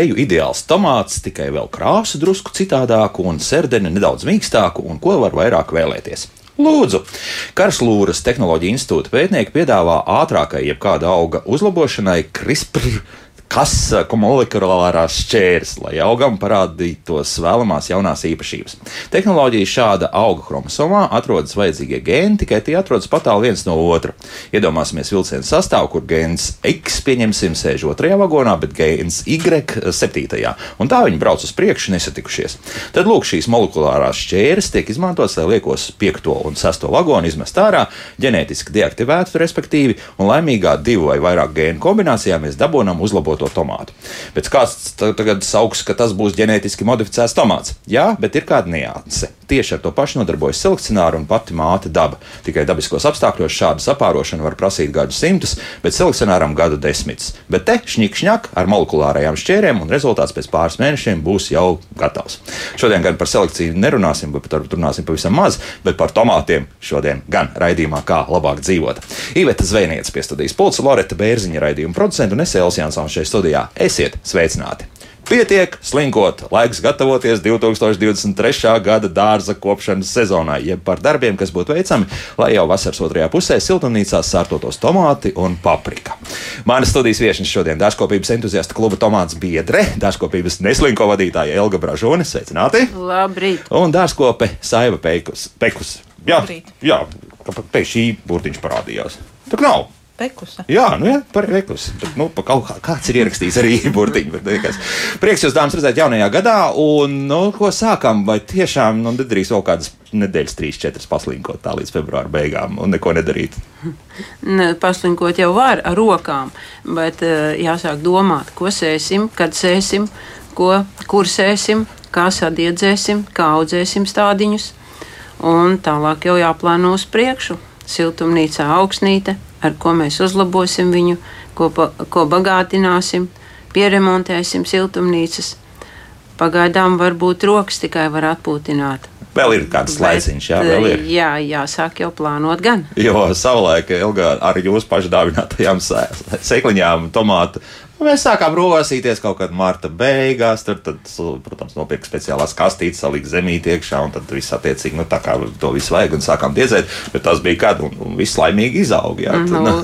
teju ideāls tomāts, tikai vēl krāsu drusku citādāku un sērdeni nedaudz mīkstāku, un ko var vairāk vēlēties. Lūdzu, Karlsrūras Tehnoloģija institūta pētnieki piedāvā ātrākai jebkāda auga uzlabošanai CRISPR kas molekulārās šķērs, lai augam parādītos vēlamās jaunās īpašības. Tehnoloģija šāda auga chromosomā atrodas vajadzīgie gēni, tikai tie atrodas patāli viens no otra. Iedomāsimies vilcienu sastāvu, kur gēns X, pieņemsim, sēž otrajā vagonā, bet gēns Y septītajā, un tā viņi brauc uz priekšu nesatikušies. Tad lūk, šīs molekulārās šķēres tiek izmantotas, lai liekos piekto un sesto vagonu izmest ārā, ģenētiski deaktivētu, respektīvi, un laimīgā divu vai vairāk gēnu kombinācijā mēs dabūjam uzlabot to tomātu. Bet kāds tagad sauks, ka tas būs ģenētiski modificēts tomāts? Jā, bet ir kāda nianse. Tieši ar to pašu nodarbojas selekcionāri un pati māte daba. Tikai dabiskos apstākļos šādu sapārošanu var prasīt gadu simtus, bet selekcionāram gadu desmitus. Bet te šņikšņak ar molekulārajām šķērēm, un rezultāts pēc pāris mēnešiem būs jau gatavs. Šodien gan par selekciju nerunāsim, bet par runāsim pavisam maz, bet par tomātiem šodien gan raidījumā, kā labāk dzīvot. Iveta Zvejniece pie studijas pulsa, Loreta Bērziņa raidījuma producenta un es Elsijāns šeit studijā. Esiet sveicināti! Pietiek slinkot, laiks gatavoties 2023. gada dārza kopšanas sezonai, jeb par darbiem, kas būtu veicami, lai jau vasaras otrajā pusē siltumnīcās sārtotos tomāti un paprika. Mana studijas viesnes šodien - dārzkopības entuziasta kluba tomāts biedre, dārzkopības neslinko vadītāja Elga Bražone, sveicināti! Labrīt! Un dārzkope Saiva Peikus. Pekus. Jā, Labrīt. jā, pēc šī burtiņš parādījās. Tā nav. Pekusa. Jā, nu jā, par veikusi. Bet, nu, pa kaut kā, kāds ir ierakstīts arī liekas. Prieks jūs, dāmas, redzēt jaunajā gadā. Un, nu, ko sākam? Vai tiešām nu, nedrīkst vēl kādas nedēļas, trīs, četras paslinkot tā līdz februāra beigām un neko nedarīt? Ne, paslinkot jau var ar rokām, bet uh, jāsāk domāt, ko sēsim, kad sēsim, ko, kur sēsim, kā sadiedzēsim, kā audzēsim stādiņus. Un tālāk jau jāplāno uz priekšu. Siltumnīcā augsnīte, ar ko mēs uzlabosim viņu, ko, ko bagātināsim, pieremontēsim siltumnīcas. Pagaidām varbūt rokas tikai var atpūtināt. Vēl ir kāds laiciņš, jā, vēl ir. Jā, jāsāk jau plānot gan. Jo savulaik Elga, ar jūsu pašu dāvinātajām sē- sēkliņām, tomātu. Mēs sākām rosīties kaut kad marta beigās. Tur, tad, protams, nopirka speciālās kastītes, salika zemīti iekšā, un tad viss attiecīgi, nu, to visu vajag, un sākām diezēt. Bet tas bija kad, un, un viss laimīgi izauga. Jā, tad, Nu,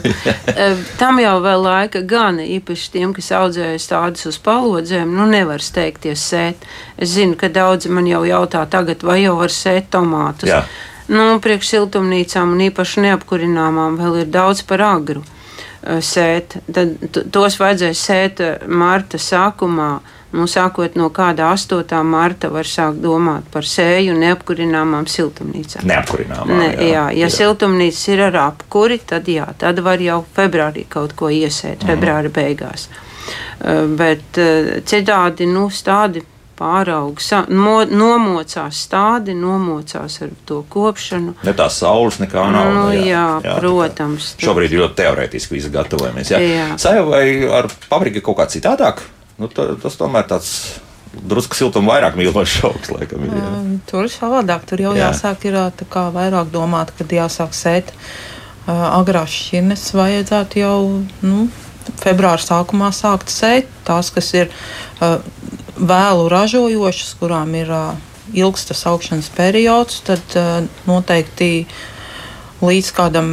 eh, tam jau vēl laika gan, īpaši tiem, kas audzējas tādus uz palodzēm, nu nevar steigties sēt. Es zinu, ka daudzi man jau jautā tagad, vai jau var sēt tomātus. Jā. Nu, priekš siltumnīcām un īpaši neapkurināmām vēl ir daudz par agru sēt. Tad tos vajadzēs sēt eh, marta sākumā. Nu, sākot no kāda 8. marta var sākt domāt par sēju neapkurināmām siltumnīcām. Neapkurinām. Ne, jā, jā, ja siltumnīcas ir ar apkuri, tad, jā, tad var jau februārī kaut ko iesēt, Mhm. februāra beigās. Uh, Bet citādi nu, stádi pārauga, sa- mo, nomocās stádi, nomocās ar to kopšanu. Ne tā saules nekā nav. Nu, nu, jā, tā kā protams. Šobrīd ir ļoti teorētiski viss gatavojamies. Jā. Jā. Sajau vai ar papriku kaut kā citādāk? Nu, ta, tas tomēr tāds drusku siltuma vairāk mīlošs augs, laikam. Ir, jā. Tur ir savādāk. Tur jau Jā. jā. jāsāk ir, tā kā vairāk domāt, kad jāsāk sēt. Agrās šķirnes vajadzētu jau nu, februāra sākumā sākt sēt. Tās, kas ir uh, vēlu ražojošas, kurām ir uh, ilgs tas augšanas periods, tad uh, noteikti līdz kādam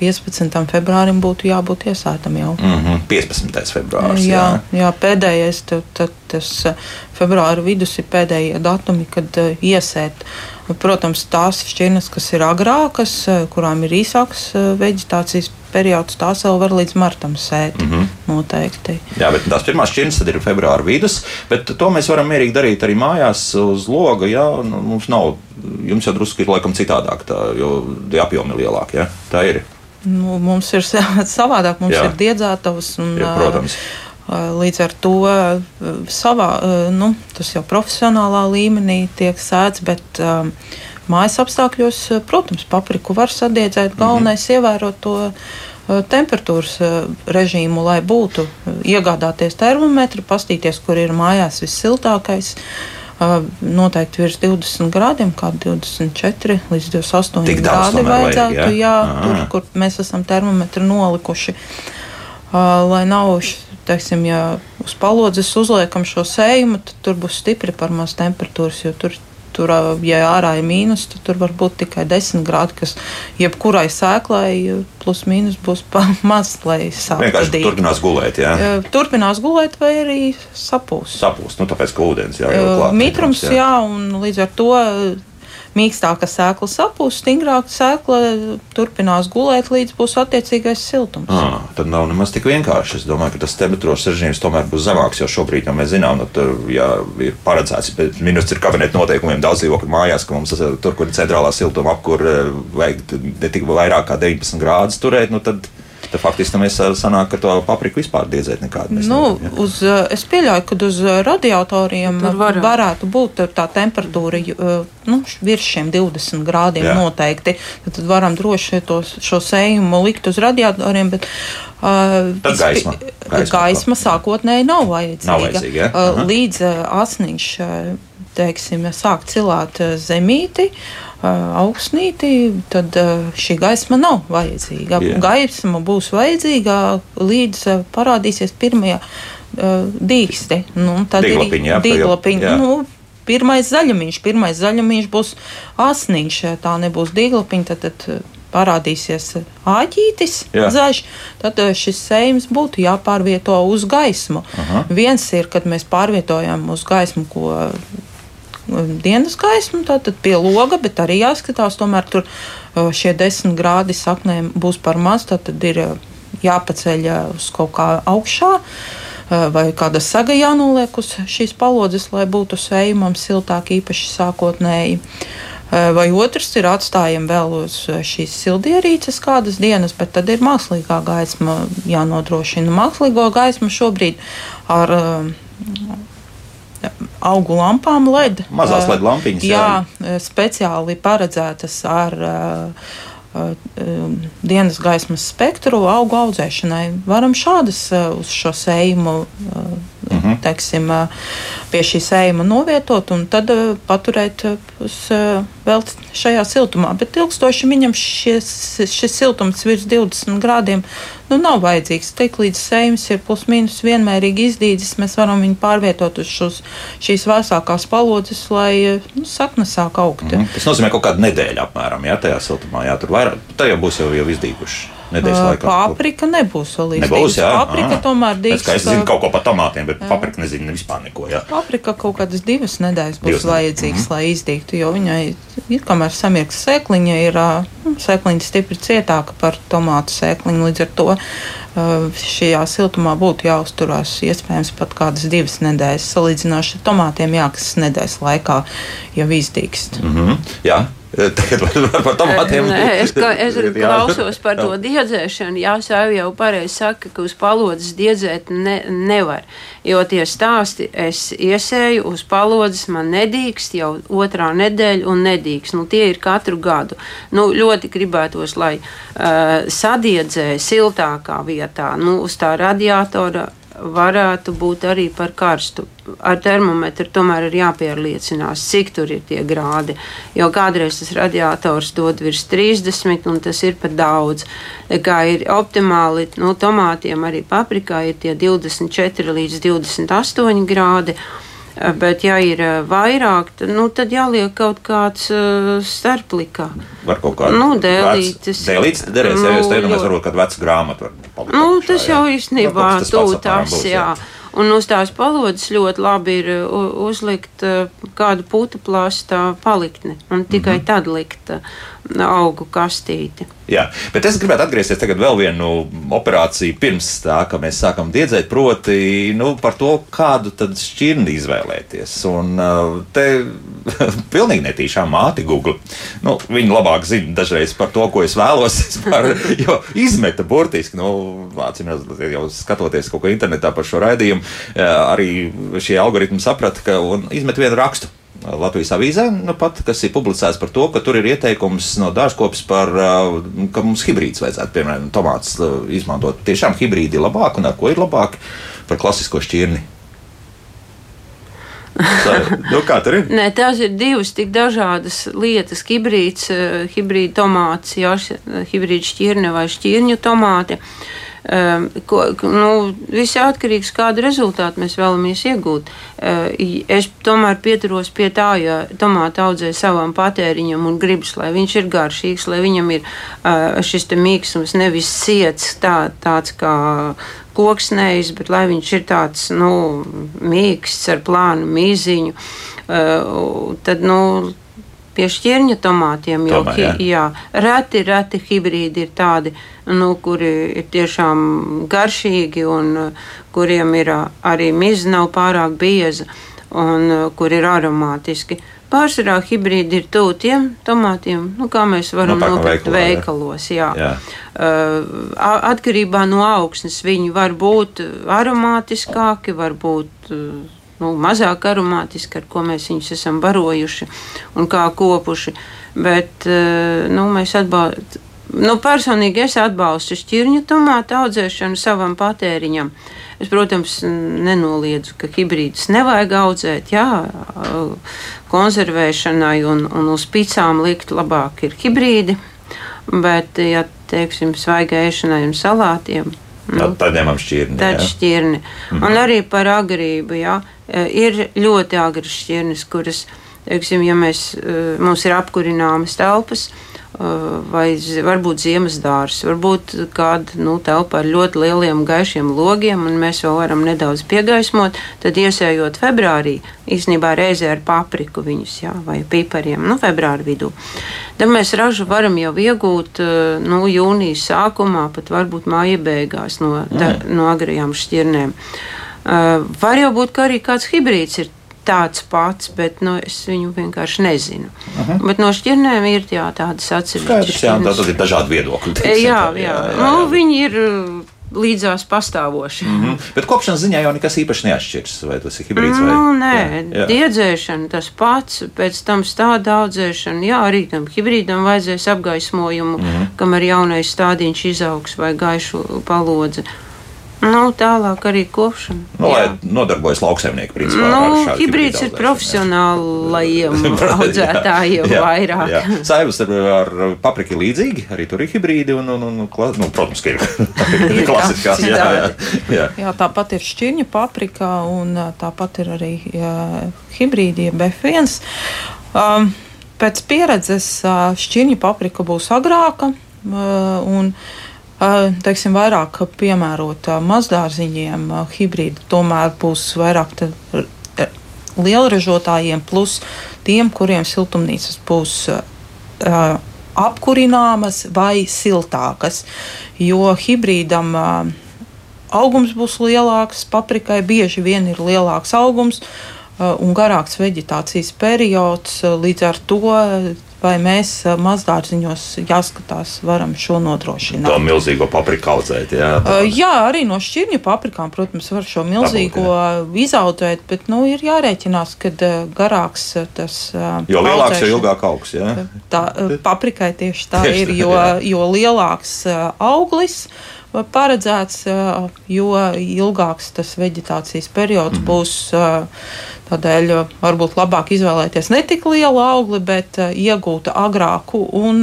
15. februārim būtu jābūt iesētam jau. Mm -hmm. 15. februāris. Jā, jā, pēdējais, tad, tad tas eh, februāra vidus ir pēdējie datumi, kad uh, iesēt. Protams, tās šķirnes, kas ir agrākas, eh, kurām ir īsāks uh, vegetācijas periods, tās vēl var līdz martam sēt. Mm -hmm. Noteikti. Jā, bet tās pirmās šķirnes ir februāra vidus, bet to mēs varam mierīgi darīt arī mājās uz loga. Jā, nu, mums nav, jums jau drusku ir laikam citādāk, tā, jo tie apjomi ir lielāki. Jā, tā ir. Nu, mums ir savādāk, mums Jā. ir diedzētavas. Un, Jā, protams. ā, Līdz ar to ā, savā, ā, nu, tas jau profesionālā līmenī tiek sēts, bet um, mājas apstākļos, protams, papriku var sadiedzēt. Galvenais ir ievērot to temperatūras režīmu, lai būtu iegādāties termometru, pastīties, kur ir mājās vissiltākais. Noteikti virs 20 grādiem, kā 24 līdz 28 Tik daudz grādi tomēr vajag, vajadzētu. jā? jā, tur, kur mēs esam termometru nolikuši. Lai nav teiksim, ja uz palodzes uzliekam šo sējumu, tad tur būs stipri par maz temperatūras, jo tur Tur, ja ārā ir mīnus, tad tur var būt tikai 10 grādi, kas jebkurai sēklai plus mīnus būs pa maz, lai sāktu. Vienkārši turpinās gulēt, jā? Turpinās gulēt vai arī sapūst. Sapūst, nu tāpēc, ka ūdens jā, jau klāt. Mitrums, jā. jā, un līdz ar to mīkstāka sēkla sapūs, stingrāka sēkla turpinās gulēt, līdz būs attiecīgais siltums. À, tad nav nemaz tik vienkārši. Es domāju, ka tas temperatūras režīms tomēr būs zemāks, jo šobrīd jau mēs zinām, nu, tur ja ir paredzēts, bet ministrs ir kabineta noteikumiem daudz dzīvokļu mājās, ka mums tur, kur ir centrālā siltuma apkūra, vajag ne tik vairāk kā 19 grādus turēt. Nu, tad, Tad faktiski mēs sanākam, ka to papriku vispār diedzēt nekādu. Nu, nevaram, uz, es pieļauju, ka uz radiatoriem var. varētu būt tā temperatūra nu, virs šiem 20 grādiem Jā. noteikti. Tad varam droši tos, šo sējumu likt uz radiatoriem. Bet, Uh, gaisma, gaisma, gaisma sākotnēji nav vajadzīga. Nav vajadzīga ja? uh, līdz uh, asniņš teiksim, sāk cilāt zemīti, augsnīti, tad šī gaisma nav vajadzīga. Yeah. Gaisma būs vajadzīga līdz parādīsies pirmie dīksti. Nu, tad Dīglapiņi, ir dīglapiņi. Nu, pirmais zaļumiņš, pirmais zaļumiņš būs asniņš, tā nebūs dīglapiņa, tad, tad parādīsies āķītis Jā. zaļš, tad šis sējums būtu jāpārvieto uz gaismu. Aha. Viens ir, kad mēs pārvietojam uz gaismu, ko dienas gaismu, tad pie loga, bet arī jāskatās, tomēr tur šie desmit grādi saknēm būs par maz, tad ir jāpaceļ uz kaut kā augšā. Vai kāda saga jānoliek uz šīs palodzes, lai būtu sējumam siltāk, īpaši sākotnēji. Vai otrs ir atstājami vēl uz šīs sildierīces kādas dienas, bet tad ir mākslīgā gaisma jānodrošina. Mākslīgo gaismu šobrīd ar augu lampām LED. Mazās LED lampiņas. Jā, jā speciāli paredzētas ar uh, dienas gaismas spektru augu audzēšanai. Varam šādas uz šo sējumu uh -huh. teiksim, pie šī sējuma novietot un tad paturēt uz, vēl šajā siltumā. Bet ilgstoši viņam šis, šis siltums virs 20 grādiem nu, nav vajadzīgs. Tik līdz sējums ir plus mīnus vienmērīgi izdīdzis, mēs varam viņu pārvietot uz šos, šīs vēsākās palodzes, lai nu, sakne sāk augt. Mm -hmm. Tas nozīmē kaut kādu nedēļu apmēram, ja tajā siltumā, jā, tur vairāk, tā jau būs jau, jau izdīguši nedēļas laikā? Paprika nebūs līdzīga. Nebūs, jā. Paprika Aha. tomēr dīks. Es zinu kaut ko par tomātiem, bet jā. paprika nezinu vispār neko, jā. Paprika kaut kādas divas nedēļas būs divas vajadzīgas, mm -hmm. lai izdīgtu, jo viņai ir, kamēr samiegs sēkliņa, ir sēkliņa stipri cietāka par tomātu sēkliņu, līdz ar to šajā siltumā būtu jāuzturās iespējams pat kādas divas nedēļas. Salīdzinoši ar tomātiem, jā, kas nedēļas laikā jau izdīgst. Mm -hmm. Jā. Tagad par tomātiem. Nē, es, ka, es klausos par to diedzēšanu. Jā, Sāvi jau pareizi saka, ka uz palodzes diedzēt ne, nevar. Jo tie stāsti, es iesēju uz palodzes, man nedīkst jau otrā nedēļa un nedīkst. Nu, tie ir katru gadu. Nu, ļoti gribētos, lai uh, sadiedzē siltākā vietā, nu, uz tā radiatora varētu būt arī par karstu. Ar termometru tomēr ir jāpierliecinās, cik tur ir tie grādi. Jo kādreiz tas radiators dod virs 30, un tas ir pat daudz. Kā ir optimāli, no nu, tomātiem arī paprikā ir tie 24 līdz 28 grādi. Bet, ja ir eh, vairāk, nu, tad jāliek kaut kāds uh, starplikā. Var kaut kāda nu, dēlītes. Dēlītes derēs, nu, ja jūs teicat, mēs varbūt kādu vecu grāmatu var palikt. Nu, tas jau īstenībā tū tas, jā. jā. Un uz tās palodzes ļoti labi ir uzlikt kādu putu plāstā paliktni un tikai mm -hmm. tad likt augu kastīti. Jā, bet es gribētu atgriezties tagad vēl vienu operāciju pirms tā, ka mēs sākam diedzēt, proti nu, par to, kādu šķirni izvēlēties. Un te pilnīgi netīšām māti Google. Nu, viņi labāk zina dažreiz par to, ko es vēlos, par, jo izmeta burtiski, nu, vācimās, jau skatoties kaut ko internetā par šo raidījumu, arī šie algoritmi saprata, ka izmet vienu rakstu. Latvijas avīzē, nu pat, kas ir publicēts par to, ka tur ir ieteikums no dārzkopes par, ka mums hibrīds vajadzētu, piemēram, tomātus izmantot. Tiešām hibrīdi ir labāk un ar ko ir labāk par klasisko šķirni. Tā, nu, kā tur ir? Nē, tās ir divas tik dažādas lietas. Hibrīds, hibrīda tomāts, jā, hibrīda šķirne vai šķirņu tomāti. Um, ko, nu, viss ir atkarīgs no kāda rezultāta mēs vēlamies iegūt. Uh, es tomēr pieturos pie tā, ja tomātu audzē savam patēriņam un gribas, lai viņš ir garšīgs, lai viņam ir uh, šis mīkstums, nevis ciets tā, tāds kā koksnējs, bet lai viņš ir tāds nu, mīksts ar plānu mīziņu, tad nu, pie šķirņa tomātiem jau Tomēr, jā. jā, reti, reti hibrīdi ir tādi, nu, kuri ir tiešām garšīgi un uh, kuriem ir uh, arī miza nav pārāk bieza un uh, kur ir aromātiski. Pārsvarā hibrīdi ir tuvu tiem tomātiem, nu, kā mēs varam Nu, tā kā nopirkt veikalā, veikalos. Jā. Jā. Uh, atkarībā no augsnes viņi var būt aromātiskāki, var būt uh, nu, mazāk aromātiski, ar ko mēs viņus esam barojuši un kā kopuši. Bet uh, nu, mēs atbalstam. Nu, personīgi es atbalstu šķirņu tomātu audzēšanu savam patēriņam. Es, protams, nenoliedzu, ka hibrīdus nevajag audzēt. Jā, konservēšanai un, un uz picām likt labāk ir hibrīdi. Bet, ja teiksim, svaigai ēšanai un salātiem, Nu, tad ņemam šķirni. Tad jā. šķirni. Mm -hmm. Un arī par agrību. Jā. E, Ir ļoti agras šķirnes, kuras, teiksim, ja mēs, e, mums ir apkurināmas telpas, e, vai zi- varbūt ziemas dārzs, varbūt kāda nu, telpa ar ļoti lieliem gaišiem logiem, un mēs vēl varam nedaudz piegaismot, tad iesējot februārī, īstenībā reizē ar papriku viņus, jā, vai pipariem, nu, februāra vidū. Tad mēs ražu varam jau iegūt eh, nu, jūnijas sākumā, pat varbūt māja beigās no, da, no agrajām šķirnēm. Uh, var jau būt, ka arī kāds hibrīds ir tāds pats, bet nu, es viņu vienkārši nezinu. Uh -huh. Bet no šķirnēm ir jā, tādas atsevišķas. jā, tad ir dažādi viedokļi. E, teiksim Jā, tā, jā, jā. Nu, viņi ir uh, līdzās pastāvoši. Mm Mhm. Bet kopšanas ziņā jau nekas īpaši neatšķirs. Vai tas ir hibrīds vai Nu, nē, Jā, jā. diedzēšana tas pats, pēc tam stāda audzēšana. Jā, arī tam hibrīdam vajadzēs apgaismojumu, mm Mhm. -hmm. kamēr jaunais stādiņš izaugs vai gaišu palodzi. Nu, tālāk arī kopšana. Nu, lai Jā. nodarbojas lauksaimnieki, principā. Nu, hibrīds ir profesionālajiem audzētājiem Jā, vairāk. jā. Saivas ar, ar papriku līdzīgi, arī tur ir hibrīdi. Un, un, un, kla- nu, protams, ka ir Ir klasiskās. Jā, jā, jā. Jā, tāpat ir šķirņa paprika, un tāpat ir arī jā, hibrīdi, jeb F1. Um, pēc pieredzes šķirņa paprika būs agrāka. Un, ā, teiksim, vairāk piemērota mazdārziņiem, ā, hibrīdi tomēr būs vairāk lielražotājiem, plus tiem, kuriem siltumnīcas būs apkurināmas vai siltākas. Jo hibrīdam augums būs lielāks, paprikai bieži vien ir lielāks augums un garāks vegetācijas periods. Līdz ar to, vai mēs mazdārziņos jāskatās, varam šo To nodrošināt. milzīgo papriku audzēt. Jā, Uh, Jā, arī no šķirņu paprikām, protams, var šo milzīgo izaudzēt, bet nu, ir jārēķinās, ka garāks tas uh, jo lielāks, jo ilgāk augs. Jā. Tā paprikai tieši tā Tieši ir, tā, jo, jo lielāks auglis uh, paredzēts, jo ilgāks tas vegetācijas periods mm. būs. Tādēļ varbūt labāk izvēlēties ne tik lielu augli, bet uh, iegūt agrāku un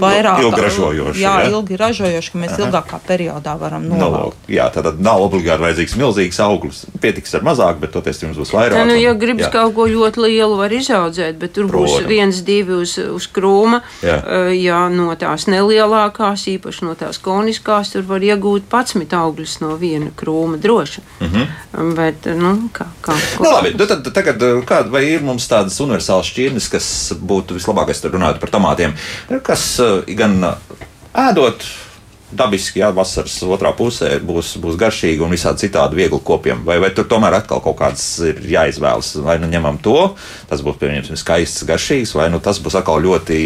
vairāk ilgi ražojošu, Jā, jā? ilgi ražojošu, ka mēs ilgākā periodā varam Nu, novākt. jā, tad nav obligāti vajadzīgs milzīgs auglis. Pietiks ar mazāk, bet toties jums būs vairāk. Tā, nu, ja gribas jā. kaut ko ļoti lielu, var izaudzēt, bet tur būs Protams. viens, divi uz, uz krūma. Jā. Uh, ja no tās nelielākās, īpaši no tās koniskās, tur var iegūt 11 augļus no viena krūma droši. Mm -hmm. Bet, nu, kā, kā, Mhm. Nu, labi, nu, tad, tagad, kāda, vai ir mums tādas universālas šķirnes, kas būtu vislabākais, tad runājot par tomātiem, kas gan uh, ēdot dabiski, jā, vasaras otrā pusē būs, būs garšīgi un visādi citādi viegli kopiem. Vai, vai tur tomēr atkal kaut kāds ir jāizvēlas? Vai nu ņemam to, tas būs pieņemsim skaists, garšīgs, vai nu tas būs atkal ļoti,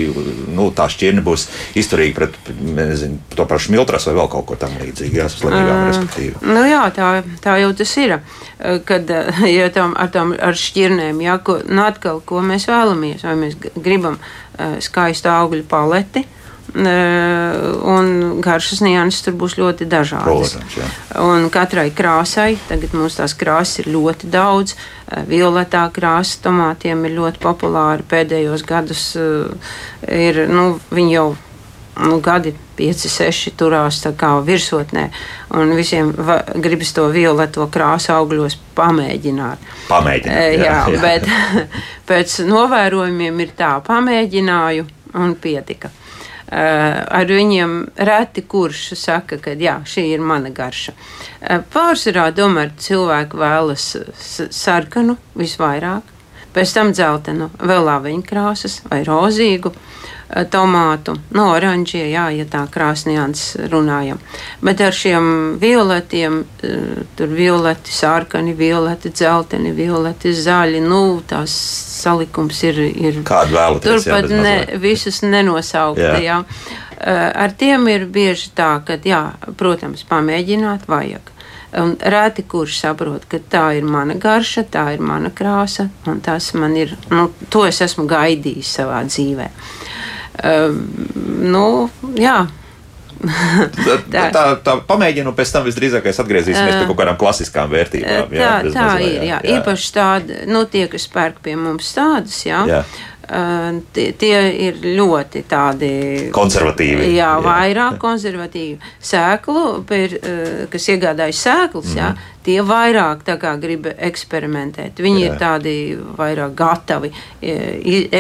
nu tā šķirne būs izturīga pret, nezinu, to pašu miltras vai vēl kaut ko tam līdzīgu, jā, slimībām, respektīvi. Nu, jā, tā, tā jau tas ir. Kad ja tam, ar tām ar šķirnēm, jā, ko, nu, atkal, ko mēs vēlamies, vai mēs gribam uh, skaistu augļu paleti. Uh, un garšas nianses tur būs ļoti dažādas. Protams, katrai krāsai, tagad mums tās krāsas ir ļoti daudz. Eh, Violetā krāsa tomātiem ir ļoti populāra. Pēdējos gados uh, ir, nu, viņi jau nu, gadi, 5, 6 turās virsotnē. Un visiem va, gribas to violeto krāsu augļos pamēģināt. Pamēģināt. Jā, jā, jā. bet pēc novērojumiem ir tā, pamēģināju un pietika. Ar viņiem reti kurš saka, ka jā, šī ir mana garša. Pārsvarā tomēr cilvēki vēlas sarkanu visvairāk, pēc tam dzeltenu, vēl lāviņu krāsas vai rozīgu. Eh, tomātu, no oranžie, jā, ja tā krāsnījāns runājam. Bet ar šiem violetiem, eh, tur violeti, sārkani, violeti, dzelteni, violeti, zaļi, nu, tās salikums ir. ir Kādu vēlaties? Turpat ne, visus nenosaukt, jā. jā. Eh, ar tiem ir bieži tā, ka, jā, protams, pamēģināt vajag. Un reti kurš saprot, ka tā ir mana garša, tā ir mana krāsa, un tas man ir, nu, to es esmu gaidījis savā dzīvē. Uh, nu, jā. tā, tā, tā pamēģinu, pēc tam visdrīzākais atgriezīsimies pie kaut kādām klasiskām vērtībām. Jā, tā, tā mazā, ir. Jā. Jā. Īpaši tādi, nu, tie, kas pērk pie mums tādas, jā. jā. Tie, tie ir ļoti tādi konservatīvi. Jā, jā. vairāk konservatīvi. Sēklu, pir, kas iegādājas sēklas, mm. jā, mhm. tie vairāk grib eksperimentēt. Viņi jā. ir tādi vairāk gatavi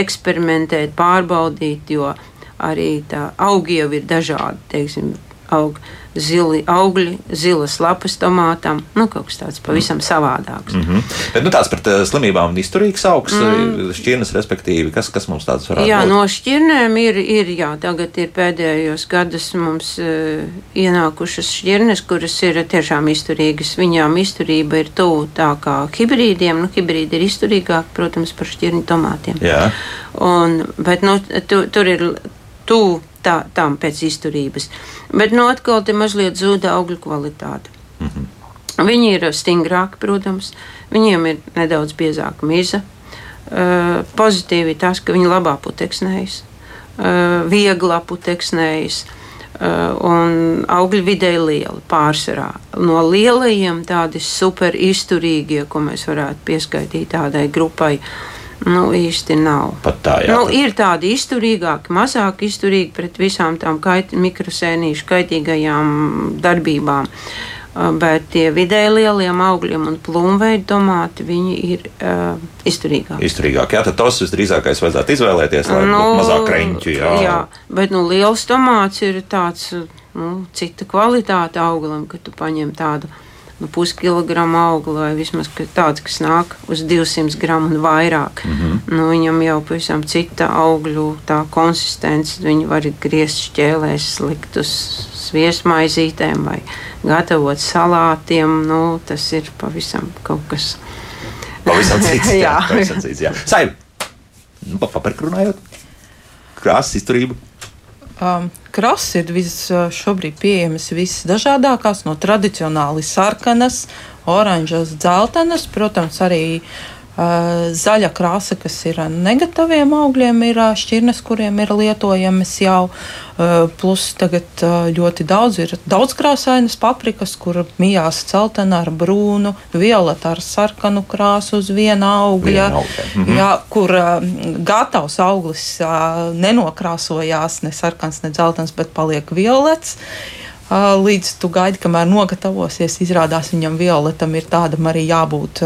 eksperimentēt, pārbaudīt, jo arī tā augi jau ir dažādi. Teiksim, aug zili augļi, zilas lapas tomātam. Nu, kaut kas tāds pavisam mm. savādāks. Mm -hmm. Bet nu, tāds pret uh, slimībām izturīgs augs, mm. šķirnes, respektīvi, kas, kas mums tāds varētu jā, būt? Jā, no šķirnēm ir, ir, jā, tagad ir pēdējos gados mums uh, ienākušas šķirnes, kuras ir tiešām izturīgas. Viņām izturība ir tuvu tā kā hibrīdiem. Nu, hibrīdi ir izturīgāki, protams, par šķirņu tomātiem. Jā. Un, bet nu, tu, tur ir tuvu tā, tām pēc izturības. Bet no atkal te mazliet zuda augļu kvalitāte. Mm -hmm. Viņi ir stingrāki, protams, viņiem ir nedaudz biezāka miza. Uh, pozitīvi tas, ka viņi labā puteksnējas, uh, viegli puteksnējas. Uh, un augļi vidēji lieli pārsvarā. No lielajiem tādi super izturīgie, ko mēs varētu pieskaitīt tādai grupai, uh, Nu, īsti nav. Pat tā, jā. Nu, ir tādi izturīgāki, mazāk izturīgi pret visām tām kait, mikrosēnīšu kaitīgajām darbībām. Bet tie vidēji lieliem augļiem un plūmveidu tomāti, viņi ir uh, izturīgāki. Izturīgāki, jā, tad tos visdrīzākais vajadzētu izvēlēties, lai nu, mazāk kreņķu. Jā. jā, bet nu, liels tomāts ir tāds, nu, cita kvalitāte auglim, ka tu paņem tādu nu, puskilogramu augli, vai vismaz tāds, kas nāk uz 200 gramu un vairāk. Mm -hmm. nu, viņam jau pavisam cita augļu konsistence. Viņi var griezt šķēlēs, likt uz sviestmaizītēm vai gatavot salātiem. Nu, tas ir pavisam kaut kas. Pavisam cits. jā, jā. Pavisam cits jā. Saim, nu, pa paparku runājot, krāsas izturību. Um, Krases ir vis, uh, šobrīd pieejamas visdažādākās, no tradicionāli sarkanas, oranžas, dzeltenas, protams, arī uh, Zaļa krāsa, kas ir negatīviem augļiem, ir šķirnes, kuriem ir lietojamas jau. Plus tagad ļoti daudz ir daudzkrāsainas paprikas, kur mijās celtena ar brūnu, violeta ar sarkanu krāsu uz viena augļa. Viena augļa. Mhm. Jā, kur gatavs auglis nenokrāsojās ne sarkans, ne dzeltens, bet paliek violets līdz tu gaidi, kamēr nogatavosies. Izrādās viņam violetam ir tādam arī jābūt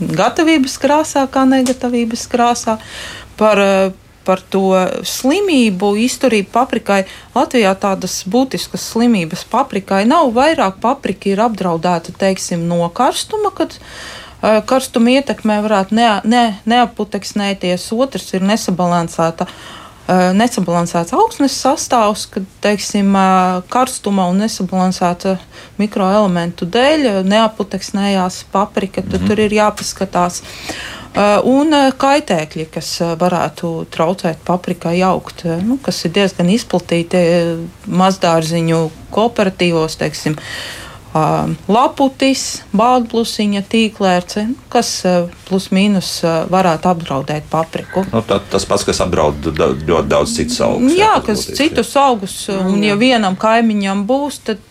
gatavības krāsā, kā negatavības krāsā. Par, eh, par to slimību, izturību paprikai. Latvijā tādas būtiskas slimības paprikai nav. Vairāk paprika ir apdraudēta teiksim, no karstuma, kad uh, karstuma ietekmē varētu ne, ne, neaputeksnēties. Otrs ir nesabalansēta uh, Eh, nesabalansēts augsnes sastāvs, kad teiksim, karstuma un nesabalansēta mikroelementu dēļ neaputeksnējās paprika, tad mm -hmm. tur ir jāpaskatās. Un kaitēkļi, kas varētu traucēt paprikai augt, nu, kas ir diezgan izplatīti mazdārziņu kooperatīvos, teiksim, laputis, bāzblusiņa, tīklērce, kas plus mīnus varētu apdraudēt papriku. Nu, tā, tas pats, kas apdraud ļoti daudz citus augus. Jā, jā kas būtīs, citus jā. augus, un ja vienam kaimiņam būs, tad,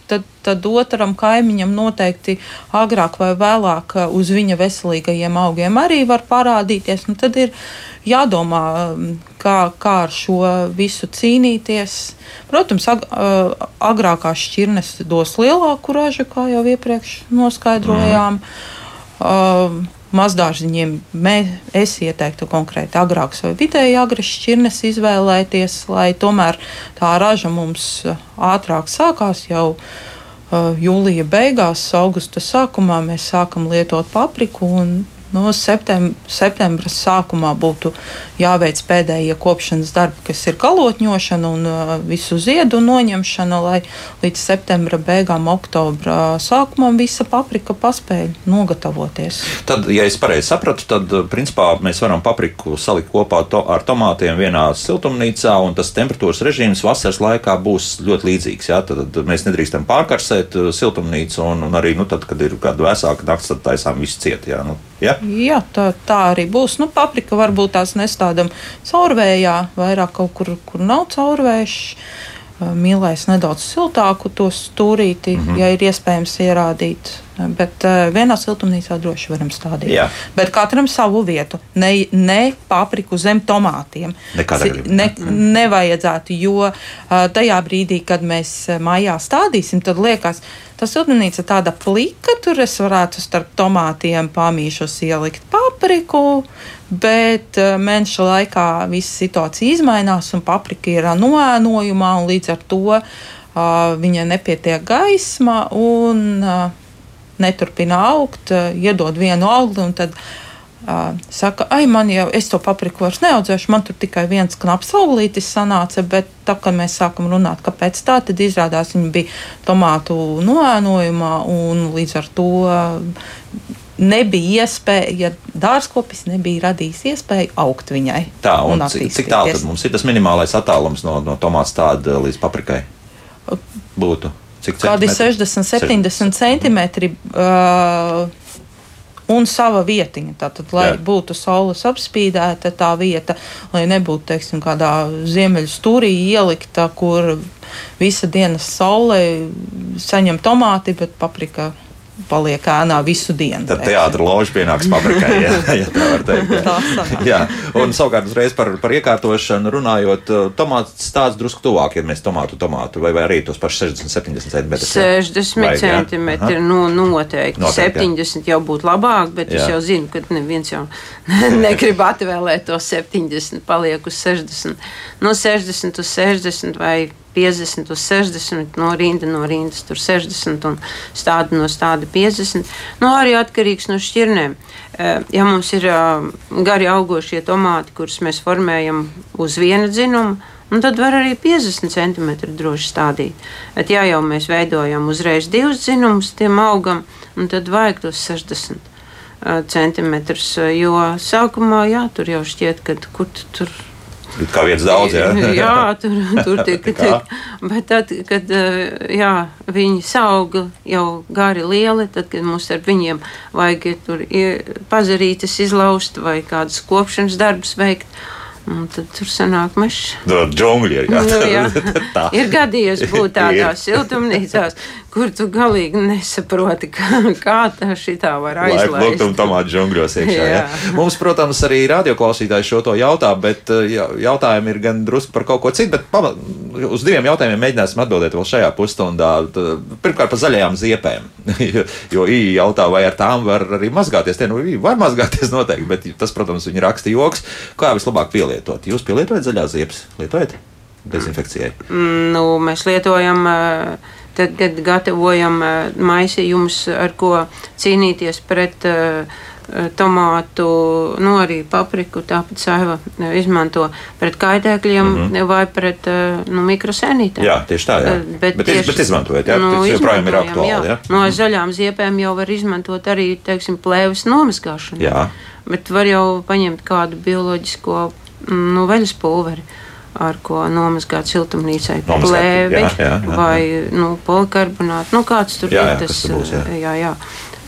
tad, otram kaimiņam noteikti agrāk vai vēlāk uz viņa veselīgajiem augiem arī var parādīties. Nu, tad ir jādomā, kā, kā ar šo visu cīnīties. Protams, ag, agrākās šķirnes dos lielāku ražu, kā jau iepriekš noskaidrojām. Mm. Uh, Mazdārziņiem mē, es ieteiktu konkrēti agrākas vai vidēji agras šķirnes izvēlēties, lai tomēr tā raža mums ātrāk sākās jau uh, jūlija beigās, augusta sākumā mēs sākam lietot papriku un no septembra, septembra sākumā būtu jāveic pēdējie kopšanas darbi, kas ir kalotņošana un uh, visu ziedu noņemšana, lai līdz septembra beigām, oktobra sākumam visa paprika paspēja nogatavoties. Tad, ja es pareizi sapratu, tad uh, principā mēs varam papriku salikt kopā to, ar tomātiem vienā siltumnīcā, un tas temperatūras režīms vasaras laikā būs ļoti līdzīgs. Jā? Tad, tad mēs nedrīkstam pārkarsēt uh, siltumnīcu, un, un arī nu, tad, kad ir kāda vēsāka nakts, tad taisām visu ciet. Jā? Nu, Ja? Jā, tā, tā arī būs. Nu, paprika varbūt tās nestādām caurvējā, vairāk kaut kur, kur nav caurvējš. Mīlēs nedaudz siltāku to stūrīti, mm -hmm. ja ir iespējams ierādīt. Bet uh, vienā siltumnīcā droši varam stādīt. Jā. Bet katram savu vietu. Ne, ne papriku zem tomātiem. Ne, nevajadzētu, jo uh, tajā brīdī, kad mēs mājā stādīsim, tad liekas, ka Tā siltumnīca tāda plika, tur es varētu starp tomātiem pamīšus ielikt papriku, bet uh, mēneša laikā visa situācija izmainās un paprika ir noēnojumā un līdz ar to uh, viņai nepietiek gaisma un uh, neturpina augt, uh, iedod vienu augli un tad saka, ai, man jau, es to papriku vairs neaudzēšu, man tur tikai viens knaps aulītis sanāca, bet tā, kad mēs sākam runāt, kāpēc tā, tad izrādās viņa bija tomātu noēnojumā un līdz ar to nebija iespēja, ja dārzkopis nebija radījis iespēju augt viņai. Tā, un, un cik, cik tālu tad mums ir tas minimālais attālums no, no tomāta stāda līdz paprikai? Būtu. Cik Kādi 60, 70 centimetri. Uh, un sava vietiņa. Tātad, lai Jā. būtu saules apspīdēta tā vieta, lai nebūtu, teiksim, kādā ziemeļu stūrī ielikta, kur visa dienas saule saņem tomāti, bet paprika paliek ēnā visu dienu. Tad teātris loža pienāks paprikai, ja, ja tā var teikt. Jā. jā. Un savukārt uzreiz par, par iekārtošanu runājot, uh, tomāts tāds drusku tuvāk, ja mēs tomātu tomātu, vai, vai arī tos pašus 60, 70 centimetrus. 60 centimetri, nu noteikti. noteikti 70 jā. jau būtu labāk, bet jā. es jau zinu, ka neviens jau negrib atvēlēt to 70, paliek uz 60. No 60 uz 60 vai 50 uz 60, no rinda no rindas tur 60 un stāda no stāda 50. Nu, arī atkarīgs no šķirnēm. Eh, ja mums ir eh, gari augošie tomāti, kurus mēs formējam uz viena dzinuma, Un tad var arī 50 cm droši stādīt. Bet, ja jau mēs veidojam uzreiz divus dzinumus tiem augam, tad vajag tos 60 eh, centimetrus. Jo sākumā jā, tur jau šķiet, ka kur tu tur Kā vietas daudz, jā. jā, tur, tur tiek. tiek. Bet tad, kad jā, viņi sauga jau gari lieli, tad, kad mums ar viņiem vajag tur pazarītas izlaust vai kādas kopšanas darbus veikt, Un tad tur sanāk mežs. No, džungļi ir, jā. Nu, jā. ir gadījies būt tādās siltumnīcās, kur tu galīgi nesaproti, kā, kā tā šitā var aizlaist. Lūk, un tomātu džungļos iekšā. Jā. Jā. Mums, protams, arī radioklausītāji šo to jautā, bet jā, jautājumi ir gan drusku par kaut ko citu, bet pama, uz diviem jautājumiem mēģināsim atbildēt vēl šajā pusstundā. Pirmkārt, par zaļajām ziepēm, jo īņķi jautā, vai ar tām var arī mazgāties. Tie, nu, var mazgāties noteikti, bet tas, protams, viņi raksta joks, kā vislabāk pieliet pielietot. Jūs pielietojat zaļās ziepes? Lietojat dezinfekcijai? Mm, nu, mēs lietojam. Tad, kad gatavojam maisījumus, ar ko cīnīties pret tomātu, nu arī papriku, tāpat saiva izmanto pret kaitēkļiem mm -hmm. vai pret nu, mikrosēnītēm. Jā, tieši tā, jā. Bet, bet, tieši, bet izmantojot, jā, nu, tas joprojām ir aktuāli, jā. jā. No zaļām ziepēm jau var izmantot arī, teiksim, plēves nomazgāšanu. Jā. Bet var jau paņemt kādu bioloģisko nu, veļas pulveri, ar ko nomazgāt siltumnīcai plēvi jā, jā, jā, vai nu, polikarbonātu. Nu, kāds tur jā, ir tas? Būs, jā. Jā, jā.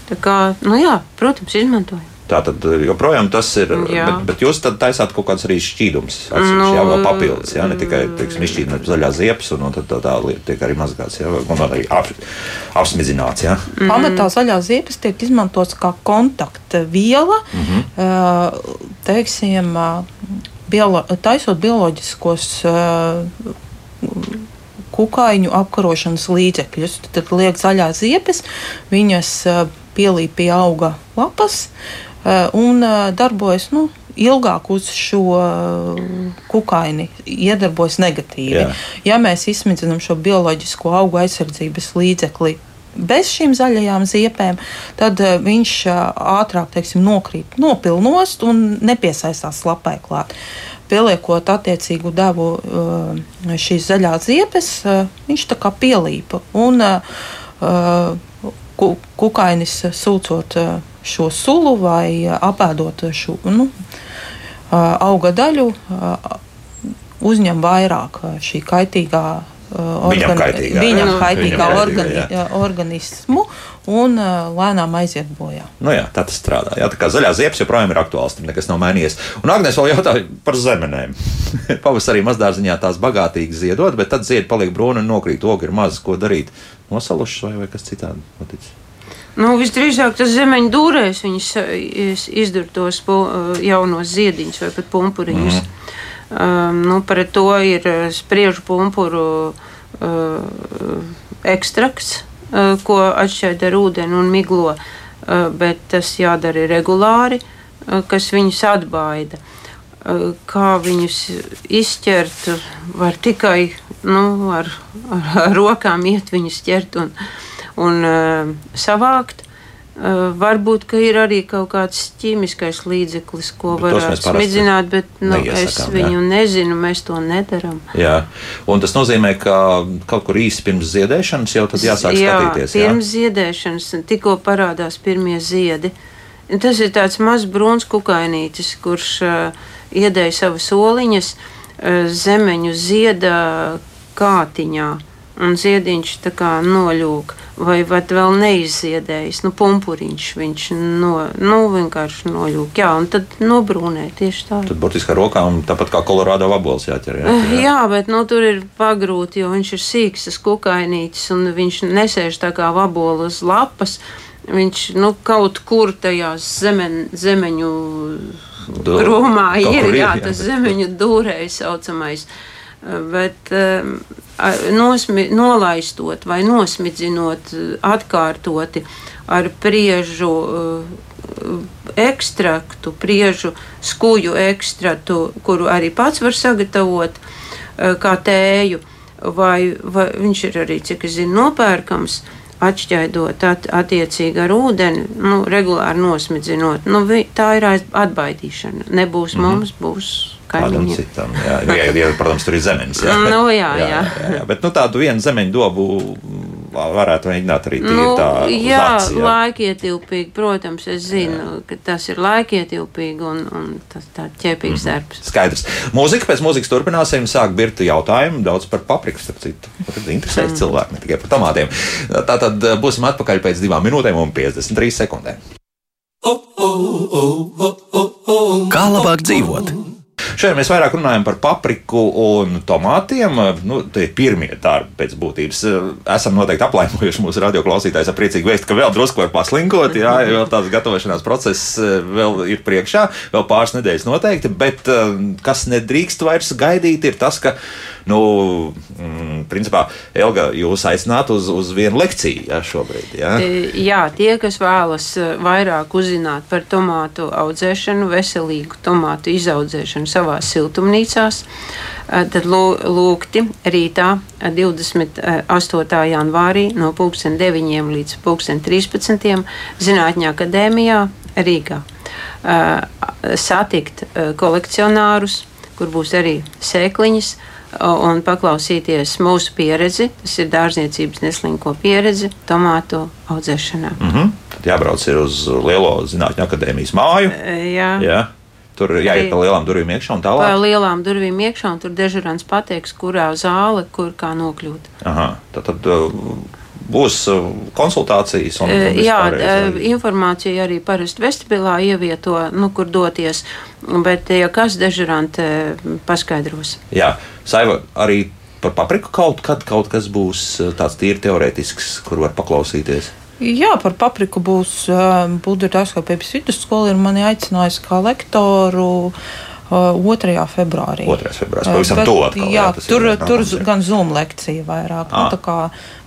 Tā kā, nu jā, protams, izmantojam. Tā tad eh, joprojām tas ir. Jā. Bet, bet jūs tad taisāt kaut kādas arī šķīdumus, Nu, jā, vēl papildus. Jā, ne tikai teiksim, izšķīdināt zaļā ziepes, un, un tad tā, tā tiek arī mazgāts, jā, un arī ap, apsmidzināts. Jā. Mhm. Pamatā zaļā ziepes tiek izmantots kā kontakta viela, Mhm. uh, teiksim, biolo, taisot bioloģiskos uh, kukaiņu apkarošanas līdzekļus. Tad liek zaļās ziepes, viņas uh, pielīp pie auga lapas uh, un darbojas. Nu, Ilgāk uz šo kukaini iedarbojas negatīvi. Jā. Ja mēs izsmidzinām šo bioloģisko augu aizsardzības līdzekli bez šīm zaļajām ziepēm, tad uh, viņš uh, ātrāk teiksim, nokrīt, nopilnost un nepiesaistās lapai klāt. Pieliekot attiecīgu devu uh, šīs zaļās ziepes, viņš tā kā pielīpa. Un, ku, kukainis sūcot šo sulu vai apēdot šo nu, auga daļu, uzņem vairāk šī kaitīgā. Uh, organi- kaitīgā, viņam jā. kaitīgā Viņam organi jā. organismu un uh, lēnām aiziet bojā. Nu jā, tā tas strādā. Jā, tā kā zaļā ziepes joprojām ir aktuāls, tur nekas nav mainījies. Un Agnēs vēl jautāja par zemenēm. Pavasarī mazdārziņā tās bagātīgi ziedot, bet tad ziedi paliek brūni un nokrīt. Ogi ir maz, ko darīt. Nosalušas vai, vai kas citādi noticis. Nu, visdrīzāk tas zemeņu dūrēs viņas iz- izdur tos pu- jaunos ziediņus vai pat pumpuriņus. Mm. Um, nu, par to ir uh, spriežu pumpuru uh, ekstrakts, uh, ko atšķaida ar ūdeni un miglo, uh, bet tas jādara regulāri, uh, kas viņus atbaida. Uh, Kā viņus izķert, var tikai nu, ar, ar, ar rokām iet viņus ķert un, un uh, savākt. Uh, varbūt, ir arī kaut kāds ķīmiskais līdzeklis, ko Bet varētu smidzināt, bet nu, es neiesakām, jā. viņu nezinu, mēs to nedaram. Jā, un tas nozīmē, ka kaut kur īsi pirms ziedēšanas jau tad jāsāk jā, skatīties. Jā, pirms ziedēšanas tikko parādās pirmie ziedi. Tas ir tāds mazs brūns kukainītis, kurš uh, iedēja savas oliņas uh, zemeņu zieda kātiņā. Un ziediņš tā kā noļūk, vai pat vēl neizziedējis. Nu, pumpuriņš viņš no, nu, vienkārši noļūk. Jā, un tad nobrūnē tieši tā. Tad burtiski ar rokām, tāpat kā kolorādo vabols jāķer. Jā, Eh, Jā, bet nu, tur ir pagrūti, jo viņš ir sīgs, tas kukainītis, un viņš nesēž tā kā vabola uz lapas. Viņš nu, kaut kur tajās zemen, zemeņu Du- krūmā ir, ir, jā, jā. tas zemeņu dūrējs saucamais. Eh, Bet a- nosmi, nolaistot vai nosmidzinot eh, atkārtoti ar priežu uh, ekstraktu, priežu skuju ekstraktu, kuru arī pats var sagatavot uh, kā tēju, vai, vai viņš ir arī, cik es zinu, nopērkams. Atšķaidot at, attiecīgi ar ūdeni, nu, regulāri nosmidzinot. Nu, vi, tā ir atbaidīšana. Nebūs mm -hmm. mums, būs Kādam citam. Jā, jā, jā, protams, tur ir zemes. Jā, Nu, jā, jā, jā. jā, jā. Bet nu, tādu vienu zemeņu dobu varētu mēģināt arī tīri Nu, tā. jā, aci, jā. laikietilpīgi, protams, es zinu, jā. ka tas ir laikietilpīgi un, un tas tāds ķēpīgs mm -hmm. darbs. Skaidrs. Mūzika pēc mūzikas turpināsim. Sāk birta jautājumu daudz par papriku, starp citu. Tas interesēs mm. cilvēku, ne tikai par tomātiem. Tātad eh, būsim atpakaļ pēc divām minūtēm un 53 sekundēm. Kā labāk dzīvot? Šodien mēs vairāk runājam par papriku un tomātiem. Nu, tie ir pirmie darbi pēc būtības. Esam noteikti aplaimojuši mūsu radioklausītājus ar priecīgu vēstu, ka vēl drusku var paslinkot. Jā, jo tāds gatavošanās process eh, vēl ir priekšā, vēl pāris nedēļas noteikti. Bet eh, kas nedrīkst vairs gaidīt, ir tas, ka, nu, mm, principā, Elga, jūs aicināt uz, uz vienu lekciju jā, šobrīd. Jā. E, Jā, tie, kas vēlas e, vairāk uzzināt par tomātu audzēšanu, veselīgu tomātu izaudzēšanu savā siltumnīcās, e, tad lū- lūgti rītā e, 28. janvārī no 9 līdz 13. Zinātņu akadēmijā Rīgā. E, Satikt e, kolekcionārus, kur būs arī sēkliņas, un paklausīties mūsu pieredzi. Tas ir dārzniecības neslinko pieredzi tomātu audzēšanā. Mm -hmm. Tad jābrauc uz Lielo Zinātņu akadēmijas māju. E, Jā. Jā. Tur jāiet pa lielām durvīm iekšā un Pa tālāk. lielām durvīm iekšā, un tur dežurants pateiks, kurā zāle, kur kā nokļūt. Aha, tad, tad uh, būs uh, konsultācijas un, un Jā, vai- informācija arī parasti vestibilā ievieto, nu, kur doties. Bet, ja kas dežurante paskaidros. Jā, Saiva, arī par papriku kaut kad kaut kas būs uh, tāds tīri teorētisks, kur var paklausīties. Jā, par papriku būs Budžeta dārskapības vidusskola ir mani aicinājusi kā lektoru. Uh, 2. februārī. 2. februāris, pavisam Bet, tuvu atkal, jā, Jā, tas ir tur, tur jā. gan Zoom lekcija vairāk. Ah. Nu, tā kā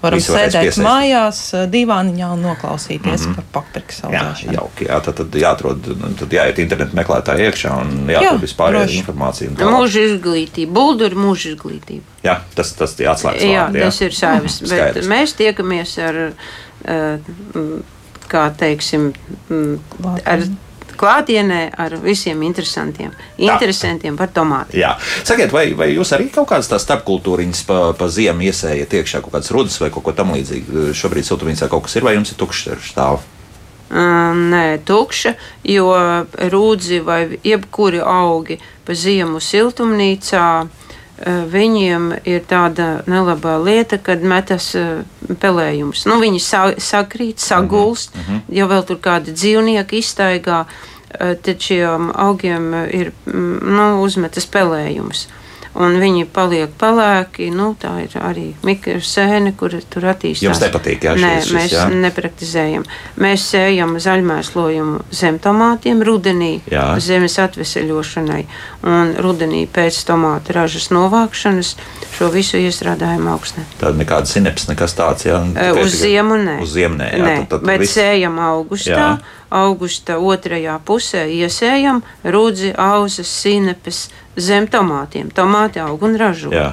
varam sēdēt piesaistīt. mājās, uh, divāniņā un noklausīties mm -hmm. par paprikas Jā, audzēšanu. jauki. Jā, tad, tad jāatrod, nu, tad jāiet internetu meklētāji iekšā un jāatrod Jā, vispārējā informācija. Mūža izglītība, buldu ir mūža izglītība. Jā, tas, tas ir atslēgas Jā, vārdi, tas ir savs. Mhm, Bet skaidrs. mēs tiekamies ar, mm, kā teiksim, mm, ar klātienē ar visiem interesantiem, interesantiem par tomātiem. Jā, sakiet, vai, vai jūs arī kaut kādas tādas starpkultūriņas pa, pa ziemu iesējat iekšā, kaut kādas rudas vai kaut ko tamlīdzīgu? Šobrīd siltumnīcā kaut kas ir, vai jums ir tukšs ar stāvu? Uh, Nē, tukša, jo rūdzi vai jebkuri augi pa ziemu siltumnīcā. Uh, Viņiem ir tāda nelabā lieta, kad metas uh, pelējumus. Nu, viņi sa sakrīt, sagulst, mm -hmm. ja vēl tur kādi dzīvnieki iztaigā, uh, tad šiem augiem ir mm, nu, uzmetas pelējumus. Un viņi paliek pelēki. Nu, tā ir arī mikrosēne, kur tur attīstās. Jums nepatīk, jā, Nē, šis- mēs jā? nepraktizējam. Mēs sējam zaļmēslojumu zem tomātiem rudenī, Jā. zemes atveseļošanai, un rudenī pēc tomātu ražas novākšanas šo visu iestrādājam augstnē. Tāda nekāda sinepse, nekas tāds. Jā, Uz ziemu nē. Uz ziemu nē, jā, nē tad, tad bet viss- sējam augustā. Jā. Augusta otrajā pusē iesējam rudzi, auzas, sinepes zem tomātiem. Tomāti aug un ražo. Jā.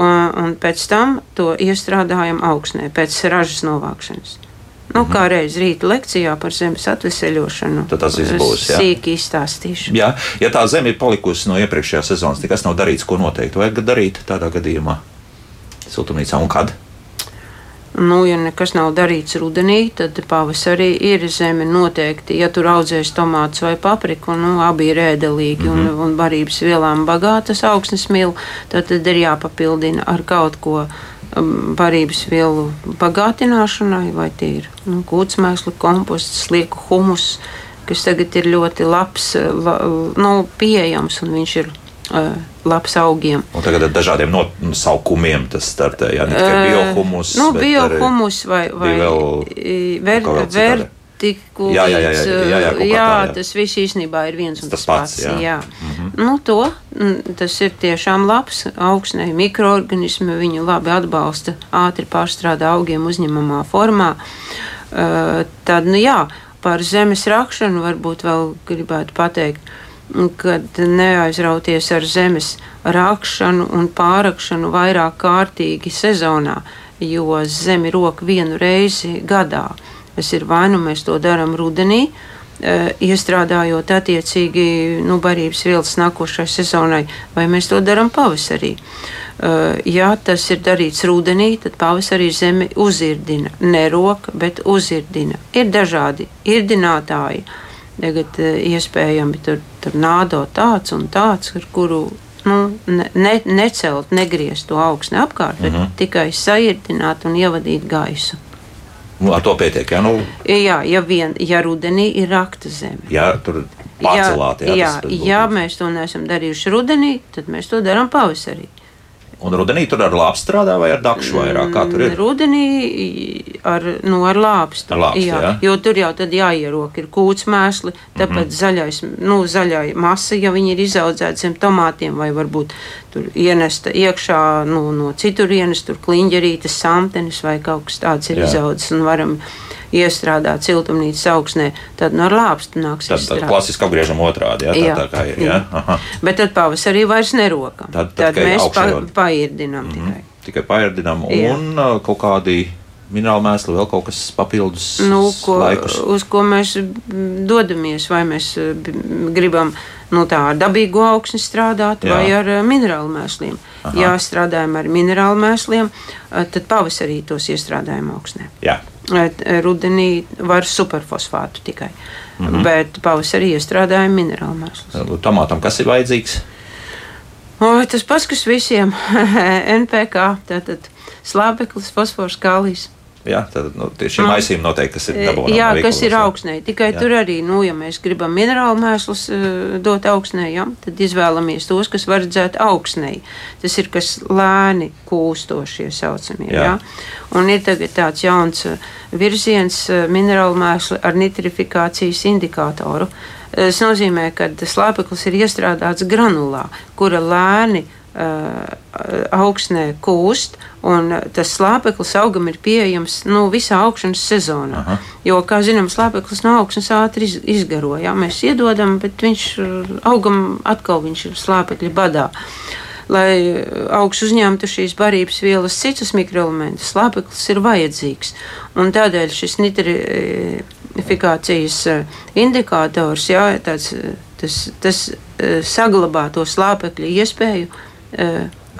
Un, un pēc tam to iestrādājam augstnē, pēc ražas novākšanas. Nu, kā reiz rīta lekcijā par zemes atveseļošanu. Mhm. Tad tas būs. Sīki izstāstīšu. Jā, ja tā zeme ir palikusi no iepriekšējās sezonas, nekas nav darīts, ko noteikti vajag darīt tādā gadījumā. Siltumnīcā un kad? Nu, ja nekas nav darīts rudenī, tad pavasarī ir zeme noteikti. Ja tur audzēs tomātus vai papriku, nu, abi ir ēdelīgi mm -hmm. un, un barības vielām bagātas augsnes mīl, tad, tad ir jāpapildina ar kaut ko um, barības vielu bagātināšanai, vai tie ir nu, kūtsmēsli, komposts, slieku humus, kas tagad ir ļoti labs, la, nu, pieejams un viņš ir uh, labs augiem. Un tagad ar dažādiem nosaukumiem tas startē. Jā, ne tikai biohumus. Nu, bet biohumus vai, vai ver, citādi. vertikulis. Jā, jā, jā, jā, jā, jā, tā, jā. tas viss īstenībā ir viens un Tas tas, pats, pats. jā. jā. Mm -hmm. nu, to, tas ir tiešām labs augsnē. Mikroorganismi viņu labi atbalsta, ātri pārstrādā augiem uzņemamā formā. Uh, tad, nu jā, par zemes rakšanu varbūt vēl gribētu pateikt kad neaizrauties ar zemes rakšanu un pārakšanu vairāk kārtīgi sezonā, jo zemi rok vienu reizi gadā. Tas ir vai nu mēs to darām rudenī, eh, iestrādājot attiecīgi nu, barības vielas nākošai sezonai, vai mēs to darām pavasarī. Eh, Ja tas ir darīts rudenī, tad pavasarī zemi uzirdina. Ne roka, bet uzirdina. Ir dažādi irdinātāji. Tagad eh, iespējami tur, tur nādo tāds un tāds, ar kuru nu, ne, ne, necelt, negriezt to augstu apkārt, bet mm -hmm. tikai sairdināt un ievadīt gaisu. Nu, ar to pietiek. Jā, nu, Jā, ja, vien, ja rudenī ir rakta zeme. jā tur pārcelāt. Jā, jā, tas- tas būtu- ja mēs to neesam darījuši rudenī, tad mēs to darām pavasarī. Un rudenī tur ar lāpu strādā vai ar dakšu vairāk? Kā tur ir? Rudenī ar, nu, ar lāpstu. Ar lāpstu, jā. Jo tur jau tad jāierok ir kūts mēsli, tāpēc mm. -hmm. zaļais, nu, zaļā masa, ja viņi ir izaudzēti zem tomātiem, vai varbūt tur ienesta iekšā nu, no citurienes, tur kliņģerītes, samtenes vai kaut kas tāds ir Jā. izaudzis un varam iestrādāt siltumnīcas augsnē, tad no ar lāpstu nāks Tad, tad klasiski apgriežam otrādi. Jā, tā, Jā. tā kā ir. Jā? Aha. Bet tad pavasarī vairs nerokam. Tad- Tad, tad mēs pa, pairdinām mm -hmm. tikai. Tikai pārdinām Jā. un uh, kaut kādi minerāli mēsli, vēl kaut kas papildus. nu, ko, laikus. uz ko mēs dodamies. Vai mēs gribam nu, tā ar dabīgu augsni strādāt, Jā. Vai ar eh, minerālu mēsliem. Aha. Ja strādājam ar minerālu mēsliem, eh, tad pavasarī tos iestrādājam augsnē. Jā. Eh, Rudenī var superfosfātu tikai, mm. -hmm. bet pavasarī iestrādājam minerālu mēslus. Tomātam kas ir vajadzīgs? O, tas pats, kas visiem NPK, tātad slāpeklis, fosfors, kālijs. Jā, tad nu, tieši šī maisījuma noteikti, kas ir. E, Jā, kas ir augsnē. Tikai jā. tur arī, nu, ja mēs gribam minerālu mēslus uh, dot augsnē, jā, tad izvēlamies tos, kas var redzēt augsnē. Tas ir kas lēni kūstošie saucamie. Jā. Jā. Un ir tagad tāds jauns virziens uh, minerālu mēsli ar nitrifikācijas indikātoru. Tas nozīmē, ka slāpeklis ir iestrādāts granulā, kura lēni uh, Augsnē kūst, un tas slāpeklis augam ir pieejams nu, visā augšanas sezonā. Aha. Jo, kā zinām, slāpeklis no augšanas ātri iz, izgaro. Jā, mēs iedodam, bet viņš augam atkal viņš ir slāpekļa badā. Lai augsts uzņemtu šīs barības vielas, citus mikroelementus, slāpeklis ir vajadzīgs. Un tādēļ šis nitrifikācijas indikators, jā, tāds, tas, tas saglabā to slāpekļa iespēju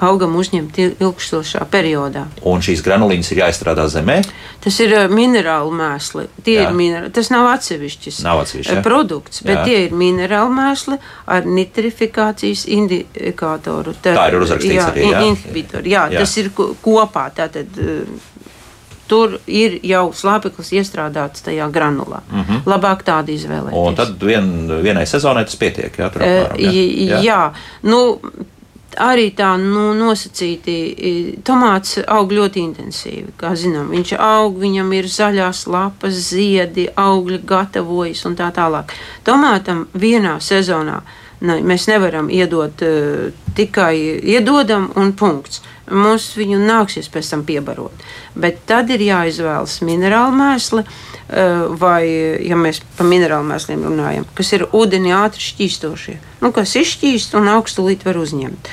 augam uzņemt ilgstošā periodā. Un šīs granulīnas ir jāizstrādā zemē? Tas ir e, minerālu mēsli. Ir minerāli. Tas nav atsevišķs nav atsevišķi, ja? produkts, bet Jā. tie ir minerālu mēsli ar nitrifikācijas indikātoru. Tad, Tā ir uzrakstīts jā, arī. Jā. Inhibitori. Jā, jā, tas ir kopā. Tātad, tur ir jau slāpeklis iestrādāts tajā granulā. Mm -hmm. Labāk tādu izvēlēties. Un tad vien, vienai sezonai tas pietiek. Jā, apmēram, jā. jā. jā. Nu, arī tā nu, nosacīti. Tomāts aug ļoti intensīvi. Kā zinām, viņš aug, viņam ir zaļās lapas, ziedi, augļi gatavojas un tā tālāk. Tomātam vienā sezonā ne, mēs nevaram iedot uh, tikai iedodam un punkts. Mums viņu nāksies pēc tam piebarot. Bet tad ir jāizvēlas minerālu mēsli. Eh, vai, ja mēs par minerālu mēsliem runājam, kas ir ūdenī ātri šķīstošie, nu, kas izšķīst un augstu līdzi var uzņemt.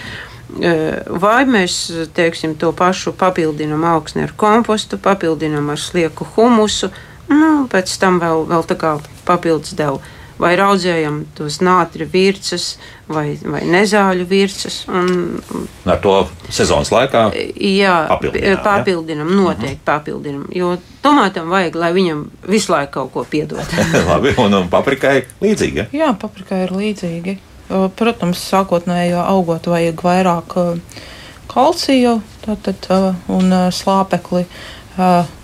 Eh, vai mēs teiksim, to pašu papildinām augsni ar kompostu, papildinām ar slieku humusu, nu, pēc tam vēl, vēl tā kā papildus devu vai raudzējam tos nātri virsmas vai, vai nezāļu virsmas. Ar to sezonas laikā jā, papildinām, papildinam, ja? noteikti uh mhm. -huh. papildinam, jo tomātam vajag, lai viņam visu laiku kaut ko piedod. Labi, un, un paprikai līdzīgi? Ja? Jā, paprikai ir līdzīgi. Protams, sākotnēji augot vajag vairāk kalciju tātad, un slāpekli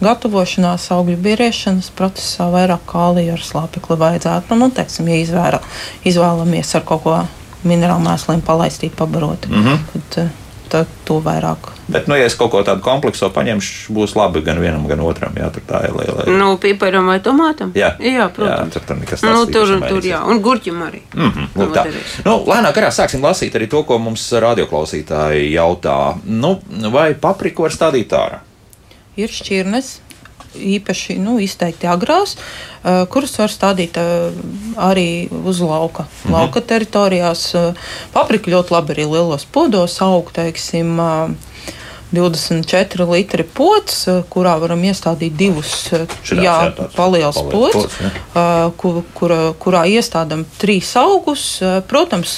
gatavošanās, augļu biriešanas procesā vairāk kālija ar slāpekli vajadzētu. Nu, nu, teiksim, ja izvēra, izvēlamies ar kaut ko minerālu mēsliem palaistīt, pabarot, mm -hmm. tad, tad to vairāk. Bet, nu, ja es kaut ko tādu kompleksu paņemšu, būs labi gan vienam, gan otram. Jā, tur tā ir liela. Nu, piparam vai tomātam? Jā, jā protams. Jā, tur, tur nekas tāds nu, tur, tur, jā, un gurķim arī. Mm -hmm, nu, tā. Nu, lēnāk garā sāksim lasīt arī to, ko mums radioklausītāji jautā. Nu, vai papriku var stādīt ārā? Ir šķirnes, īpaši nu, izteikti agrās, uh, kuras var stādīt uh, arī uz lauka, mhm. lauka teritorijās. Uh, paprika ļoti labi arī lielos podos aug, teiksim, 24 litri pots, kurā varam iestādīt divus paliels pots, kur, kur, kurā iestādām trīs augus. Protams,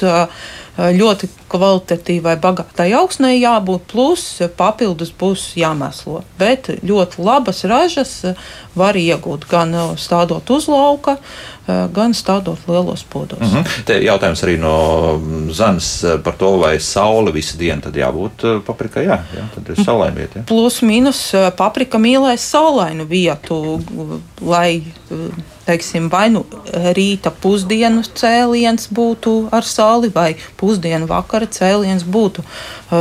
ļoti kvalitatīvai, bagātai augsnei jābūt, plus papildus būs jāmēslo. Bet ļoti labas ražas var iegūt gan stādot uz lauka, gan stādot lielos podos. Mm -hmm. Te jautājums arī no Zanes par to, vai saule visu dienu tad jābūt paprikai. Jā, jā tad ir saulaina vieta. Plus mīnus paprika mīlēs saulainu vietu, lai teiksim, vai nu rīta pusdienu cēliens būtu ar sauli, vai pusdienu vakara cēliens būtu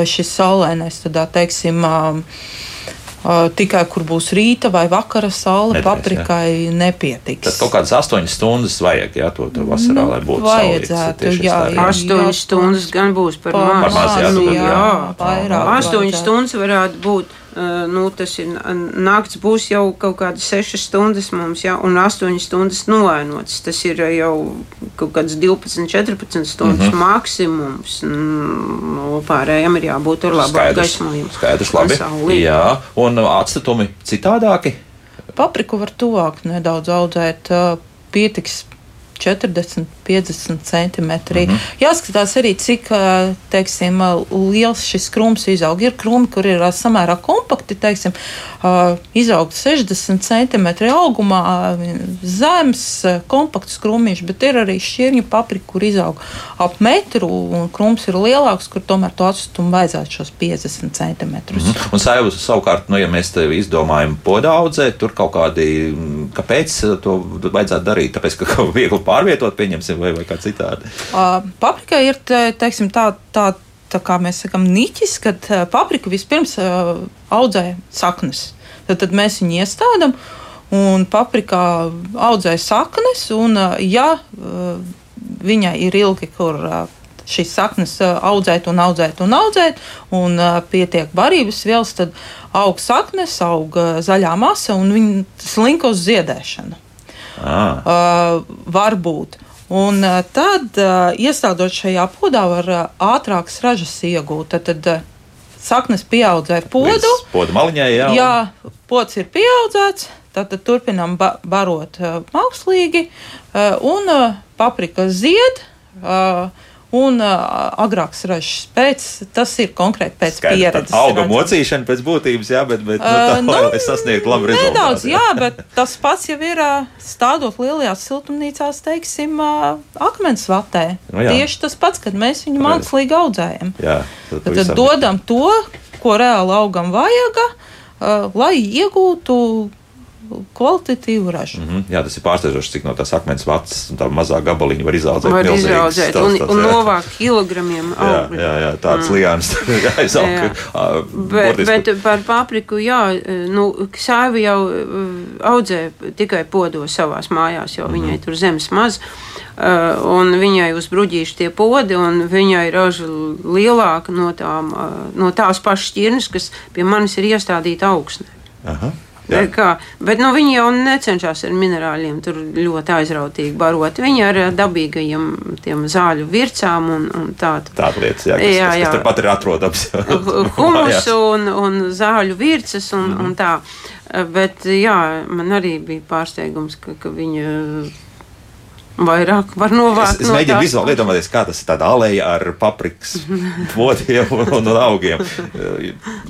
šis saulainais. Tad, teiksim, Uh, tikai kur būs rīta vai vakara saule, Nedēļas, paprikai jā. nepietiks. Tad kaut kādas astoņas stundas vajag, jā, to, to vasarā, nu, lai būtu vajadzētu, saulītas, jā, jā, astoņas stundas gan būs par, par maz. maz jā, jā, jā, vairāk. Astoņas stundas varētu būt nu, tas ir naktis, būs jau kaut kādas 6 stundas mums, ja, un 8 stundas noēnots. Tas ir jau kaut kāds 12, 14 stundas mm -hmm. maksimums. Nu, pārējiem ir jābūt ar labu gaismojumu. Skaidrs, labi. Jā, un atstatumi citādāki? Papriku var tuvāk nedaudz audzēt. Pietiks 40 50 centimetri. Mm -hmm. Jāskatās arī, cik teiksim, liels šis krūms izaug. Ir krūmi, kur ir samērā kompakti, teiksim, izaugt 60 centimetri augumā, zems, kompakts krūmiņš, bet ir arī šķirņu paprika, kur izaug ap metru, un krūms ir lielāks, kur tomēr to atstumu vajadzētu šos 50 centimetrus. Mm -hmm. Un saivus savukārt, nu, ja mēs te izdomājam podā audzēt, tur kaut kādi, kāpēc to vajadzētu darīt? Tāpēc, ka viegli pārvietot, pieņemsim, vai, vai kā citādi. Paprika ir, te, teiksim, tā, tā, tā kā mēs sakam, niķis, kad papriku vispirms audzē saknes. Tad, tad mēs viņu iestādām, un paprikā audzē saknes, un ja viņai ir ilgi, kur šīs saknes audzēt un audzēt un audzēt, un pietiek barības vielas, tad aug saknes, aug zaļā masa un viņi slinko uz ziedēšanu. Ah. Uh, varbūt. Un uh, tad, uh, iestādot šajā podā, var uh, ātrākas ražas iegūt. Tad, tad saknes pieaudzē podu. Podu maliņai, jā. Jā, pods ir pieaudzēts. Tad, tad turpinām ba barot mākslīgi, un paprika zied. Uh, un uh, agrāks ražas pēc. Tas ir konkrēti pēc Skaidri, pieredzes. Auga mocīšana pēc būtības, jā, bet, bet nu, tā, uh, nu, lai sasniegtu labu rezultātu. Nedaudz, jā, bet tas pats jau ir uh, stādot lielajās siltumnīcās, teiksim, uh, akmens vatē. Nu, jā. Tieši tas pats, kad mēs viņu mākslīgi audzējam. Jā, tad, tad, tad dodam to, ko reāli augam vajaga, uh, lai iegūtu kvalitatīvu ražu. Mm -hmm. Jā, tas ir pārsteidzoši, cik no tās akmens vats un tā mazā gabaliņa var izaudzēt. Var izaudzēt tās, un, tās, un novākt kilogramiem augļu. Jā, jā, jā tāds mm. liāns jāizaug. Jā. Bet, bet par papriku, jā, nu, sāvi jau audzē tikai podo savās mājās, jo mm -hmm. viņai tur zemes maz. Uh, un viņai uz bruģīšu tie podi, un viņai raža lielāka no, tām, uh, no tās pašas šķirnes, kas pie manis ir iestādīta augsnē. Aha. Bet nu, viņi jau necenšas ar minerāļiem tur ļoti aizrautīgi barot. Viņi ar dabīgajiem zāļu virsām un, un tādu. Tāda lietas, jā, kas, jā, jā. kas, turpat ir atrodams. Humus un, un zāļu virsas un, mm. un tā. Bet jā, man arī bija pārsteigums, ka, ka viņa Vairāk var novākt. Es, es no mēģinu vizuāli iedomāties, kā tas ir tādā alejā ar paprikas podiem un, un, un augiem.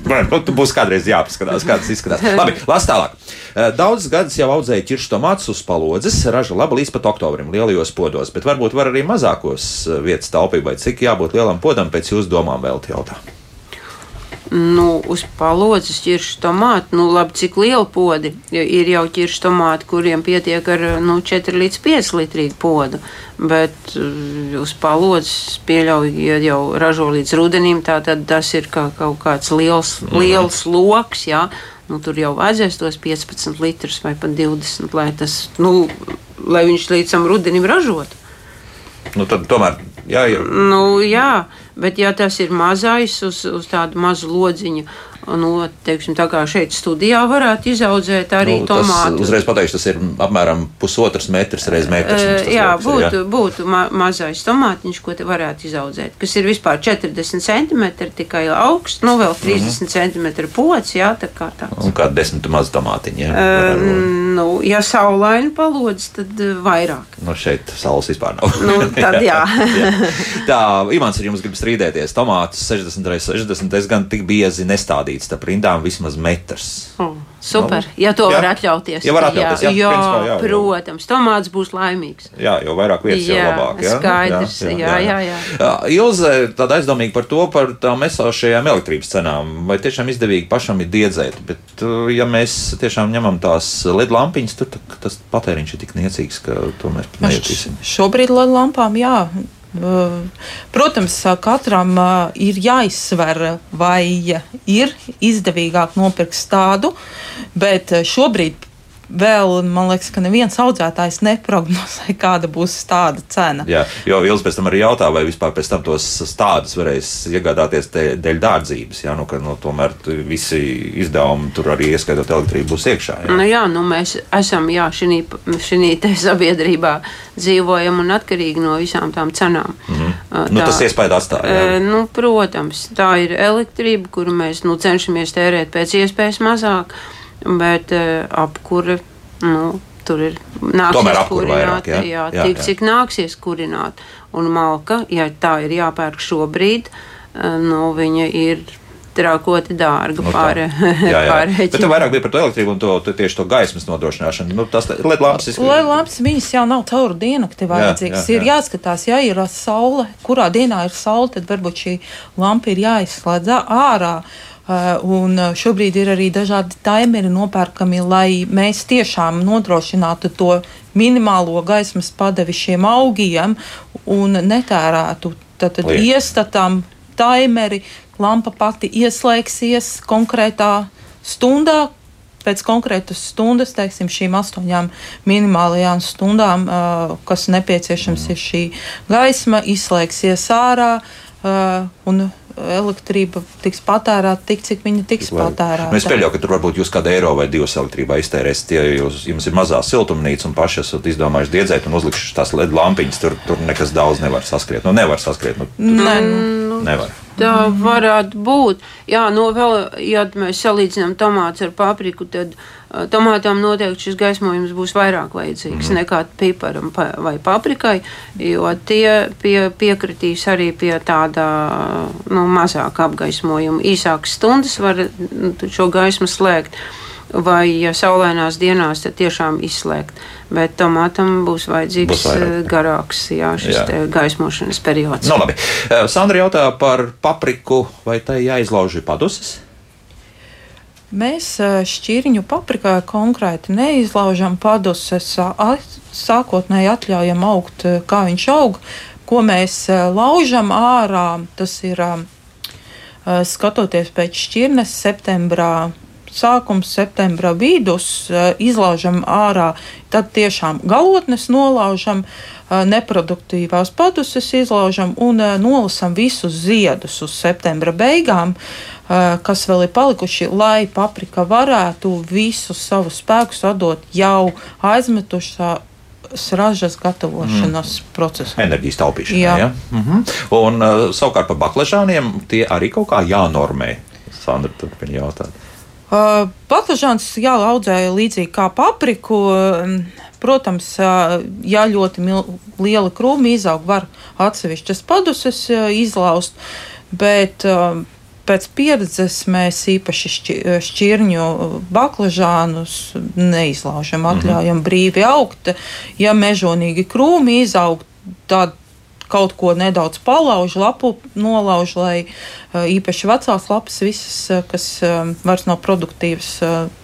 Man nu, būs kādreiz jāpaskatās, kā tas izskatās. Labi, las tālāk. Eh, daudz gadus jau audzēja ķiršu tomātus uz palodzes, raža laba līdz pat oktobrim lielajos podos, bet varbūt var arī mazākos eh, vietas taupībai. Cik jābūt lielam podam pēc jūsu domām vēl jautā? Nu, uz palodzes ķiršu tomātu, nu, labi, cik liela podi. Ir jau ķiršu tomāti, kuriem pietiek ar nu, 4 līdz 5 litrīgu podu, bet uh, uz palodzes pieļauj, ja jau ražo līdz rudenim, tā tad tas ir kā, kaut kāds liels, mm. liels loks, jā. Nu, tur jau vajadzēs tos 15 litrus vai pat 20, lai tas, nu, lai viņš līdz tam rudenim ražotu. Nu, tad tomēr jā, jau. Nu, jā. Bet, ja tas ir mazais uz, uz tādu mazu lodziņu, Nu, teiksim, tā kā šeit studijā varētu izaudzēt arī nu, tomātus. Uzreiz pateikšu, tas ir apmēram pusotrs metrs reiz metrs. Uh, jā, būtu, jā. būtu ma mazais tomātiņš, ko te varētu izaudzēt, kas ir vispār 40 centimetri tikai augsts, nu vēl 30 mm -hmm. centimetri pots, jā, tā kā tāds. Un kā desmit mazu tomātiņu, jā. Uh, nu, ja saulaini palodz, tad vairāk. Nu, šeit saules vispār nav. Nu, tad jā. jā. Tā, Imants ar jums grib strīdēties. Tomātus 60 reizes 60 es gan tik biezi nestādīju uzstādīts starp rindām vismaz metrs. Mm. Super, nu, ja to jā. var atļauties. Ja var atļauties jā, jā, principā, jā, protams, tomāts būs laimīgs. Jā, jo vairāk vietas, jā, jo labāk. Jā, skaidrs, jā, jā, jā. jā, jā. Ilze, tāda aizdomīga par to, par tām esošajām elektrības cenām. Vai tiešām izdevīgi pašam ir diedzēt, bet ja mēs tiešām ņemam tās LED lampiņas, tad tas patēriņš ir tik niecīgs, ka to mēs nejutīsim. Šobrīd LED lampām, jā, Protams, katram ir jāizsver, vai ir izdevīgāk nopirkt tādu, bet šobrīd vēl, man liekas, ka neviens audzētājs neprognozē, kāda būs tāda cena. Jā, jo Vils pēc tam arī jautā, vai vispār pēc tam tos stādus varēs iegādāties dēļ dārdzības. Jā, nu, ka nu, tomēr visi izdevumi tur arī ieskaitot elektrību būs iekšā. Jā, nu, jā nu, mēs esam jā, šī, šī sabiedrībā dzīvojam un atkarīgi no visām tām cenām. Mm -hmm. tā, nu, tas iespēja atstāja. Jā. Nu, protams, tā ir elektrība, kuru mēs nu, cenšamies tērēt pēc iespējas mazāk bet uh, apkure. Nu, tur ir nāksies kurināt, vairāk, jā? jā, Jā, tik jā. cik nāksies kurināt. Un malka, ja tā ir jāpērk šobrīd, eh, nu, viņa ir trakoti dārga Nu, Jā, jā. Bet tev vairāk bija par to elektrību un to, to tieši to gaismas nodrošināšanu. Nu, tas LED lampas izskatās. Lai labs, viņas jau nav caur diennakti vajadzīgas. jā, Ir jā. jāskatās, ja ir saule, kurā dienā ir saule, tad varbūt šī lampa ir jāizslēdz ārā. Uh, un uh, šobrīd ir arī dažādi taimeri nopērkami, lai mēs tiešām nodrošinātu to minimālo gaismas padevi šiem augiem un netērētu. Tad, tad Lietu. iestatām taimeri, lampa pati ieslēgsies konkrētā stundā, pēc konkrētas stundas, teiksim, šīm astoņām minimālajām stundām, uh, kas nepieciešams, ir šī gaisma, izslēgsies ārā un elektrība tiks patērēta tik, cik viņa tiks patērēta. Nu, es pieļauju, ka tur varbūt jūs kādu eiro vai divas elektrībā iztērēsiet. Ja jūs, jums ir mazā siltumnīca un paši esat izdomājuši diedzēt un uzlikšu tās LED lampiņas, tur, tur nekas daudz nevar saskriet. Nu, nevar saskriet. Nu, Nē, nu, nevar. Tā varētu būt. Jā, no vēl, ja mēs salīdzinām tomātus ar papriku, tad uh, tomātām noteikti šis gaismojums būs vairāk vajadzīgs mm. nekā piparam pa, vai paprikai, jo tie pie, piekritīs arī pie tāda nu, mazāka apgaismojuma. Īsākas stundas var nu, šo gaismu slēgt. Vai, ja saulainās dienās, tad tiešām izslēgt. Bet tomātam būs vajadzīgs Būs vairāk. eh, garāks jā, šis Jā. gaismošanas periods. Nu, labi. Eh, Sandra jautā par papriku, vai tai jāizlauž paduses? Mēs ā, šķirņu paprikai konkrēti neizlaužam paduses, sākotnēji atļaujam augt, kā viņš aug. Ko mēs laužam ārā, tas ir skatoties pēc šķirnes septembrā. Sākums septembra vidus ā, izlaužam ārā, tad tiešām galotnes nolaužam, ā, neproduktīvās paduses izlaužam un ā, nolasam visus ziedus uz septembra beigām, kas vēl ir palikuši, lai paprika varētu visu savu spēku sadot jau aizmetušā ražas gatavošanas mm. procesā. Enerģijas taupīšana. Jā. Ja? Mhm. Un uh, savukārt par baklažāniem tie arī kaut kā jānormē. Sandra turpina jautāt. Uh, Baklažāns jāaudzē līdzīgi kā papriku. um, Protams, uh, ja ļoti mil, liela krūma izaug, var atsevišķas paduses uh, izlaust, bet uh, pēc pieredzes mēs īpaši šķi, šķirņu baklažānus neizlaužam, atļaujam brīvi augt. Ja mežonīgi krūmi izaug, tad kaut ko nedaudz palauž, lapu nolauž, lai uh, īpaši vecās lapas, visas, uh, kas uh, vairs nav produktīvas,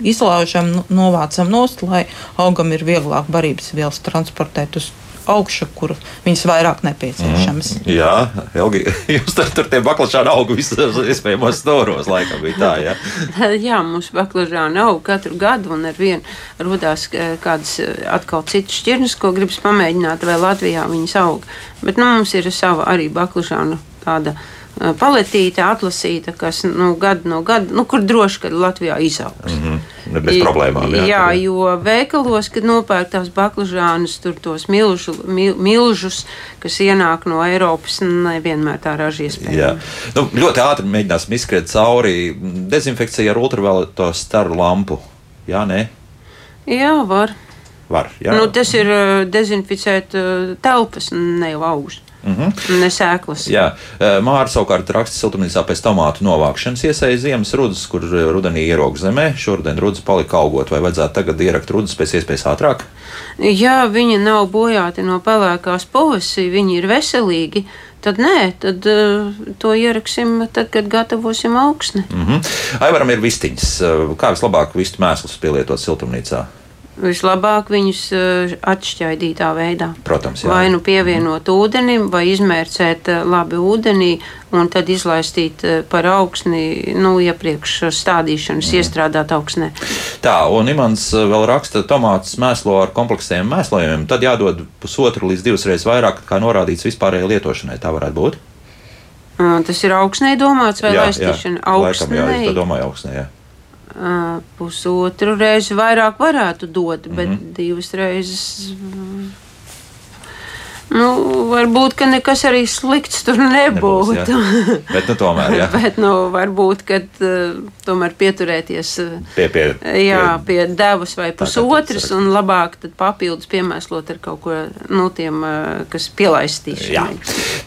izlaužam, nu, novācam nost, lai augam ir vieglāk barības vielas transportēt uz augšu, kur viņas vairāk nepieciešamas. Mm. Jā, Elgi, jūs tur, tur tie baklažāni auga visos iespējamos storos, laikam bija tā, jā. Jā, mums baklažāni aug katru gadu, un ar vienu rodās eh, kādas eh, atkal citas šķirnes, ko gribas pamēģināt, vai Latvijā viņas aug. Bet nu, mums ir sava arī baklažānu tāda paletīte atlasīta, kas nu, gadu no gada, nu, kur droši, ka Latvijā izaugs. Mm, bez problēmām. Jā, jā tur, jo veikalos, kad nopērk tās baklažānus, tur tos milžu, mil, milžus, kas ienāk no Eiropas, nevienmēr tā raža Jā. iespējama. Nu, ļoti ātri mēģināsim izskriet cauri dezinfekcijai ar ultravioleto staru lampu. Jā, nē, Jā, var. var. Jā. Nu, tas ir dezinficēt telpas, ne jau augstu. Mm -hmm. Ne sēklas. Jā, Mārta savukārt raksta siltumnīcā pēc tomātu novākšanas iesēja ziemas rudas, kur rudenī ierauga zemē. Šodien rudas palika augot, vai vajadzētu tagad ierakt rudas pēc iespējas ātrāk? Ja viņi nav bojāti no pelēkās pavasī, viņi ir veselīgi, tad nē, tad uh, to ieraksim tad, kad gatavosim augsni. Mm -hmm. Aivaram ir vistiņas. Kā vislabāk vistu mēslus pielietot siltumnīcā? Vislabāk viņus uh, atšķaidītā veidā. Protams, jā. Vai nu pievienot ūdenim, vai izmērcēt uh, labi ūdenī, un tad izlaistīt uh, par augsni, nu, iepriekš stādīšanas, mm. iestrādāt augsnē. Tā, un Imants eh, vēl raksta, tomātus mēslo ar kompleksiem mēslojumiem, tad jādod pusotru līdz divas reizes vairāk, kā norādīts vispārējai lietošanai. Tā varētu būt. Uh, tas ir augsnē domāts vai jā, laistīšana? Laikam, jā, es Augsnē. domāju, augsnē. Jā. Uh, pusotru reizi vairāk varētu dot, bet mm. -hmm. divas reizes. Nu, varbūt, ka nekas arī slikts tur nebūtu. Nebūs, jā. Bet, nu, tomēr, jā. Bet, nu, varbūt, ka uh, tomēr pieturēties uh, Pie, pie, jā, pie devas vai pusotras, un labāk tad papildus piemēslot ar kaut ko no tiem, uh, kas Jā. pielaistīšanai.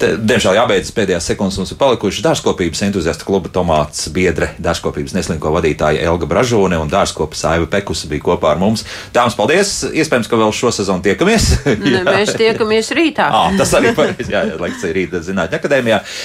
Te, diemžēl jābeidz pēdējās sekundes mums ir palikušas dārzkopības entuziasta kluba Tomāts biedre, dārzkopības neslinko vadītāja Elga Bražone un dārzkopa Saiva Pekusa bija kopā ar mums. Dāmas, paldies! Iespējams, ka vēl šo sezonu tiekamies. Ne, mēs tiekamies rītā. Ah, tas arī pareizi. Jā, lekcija rīta zinātņu akadēmijā.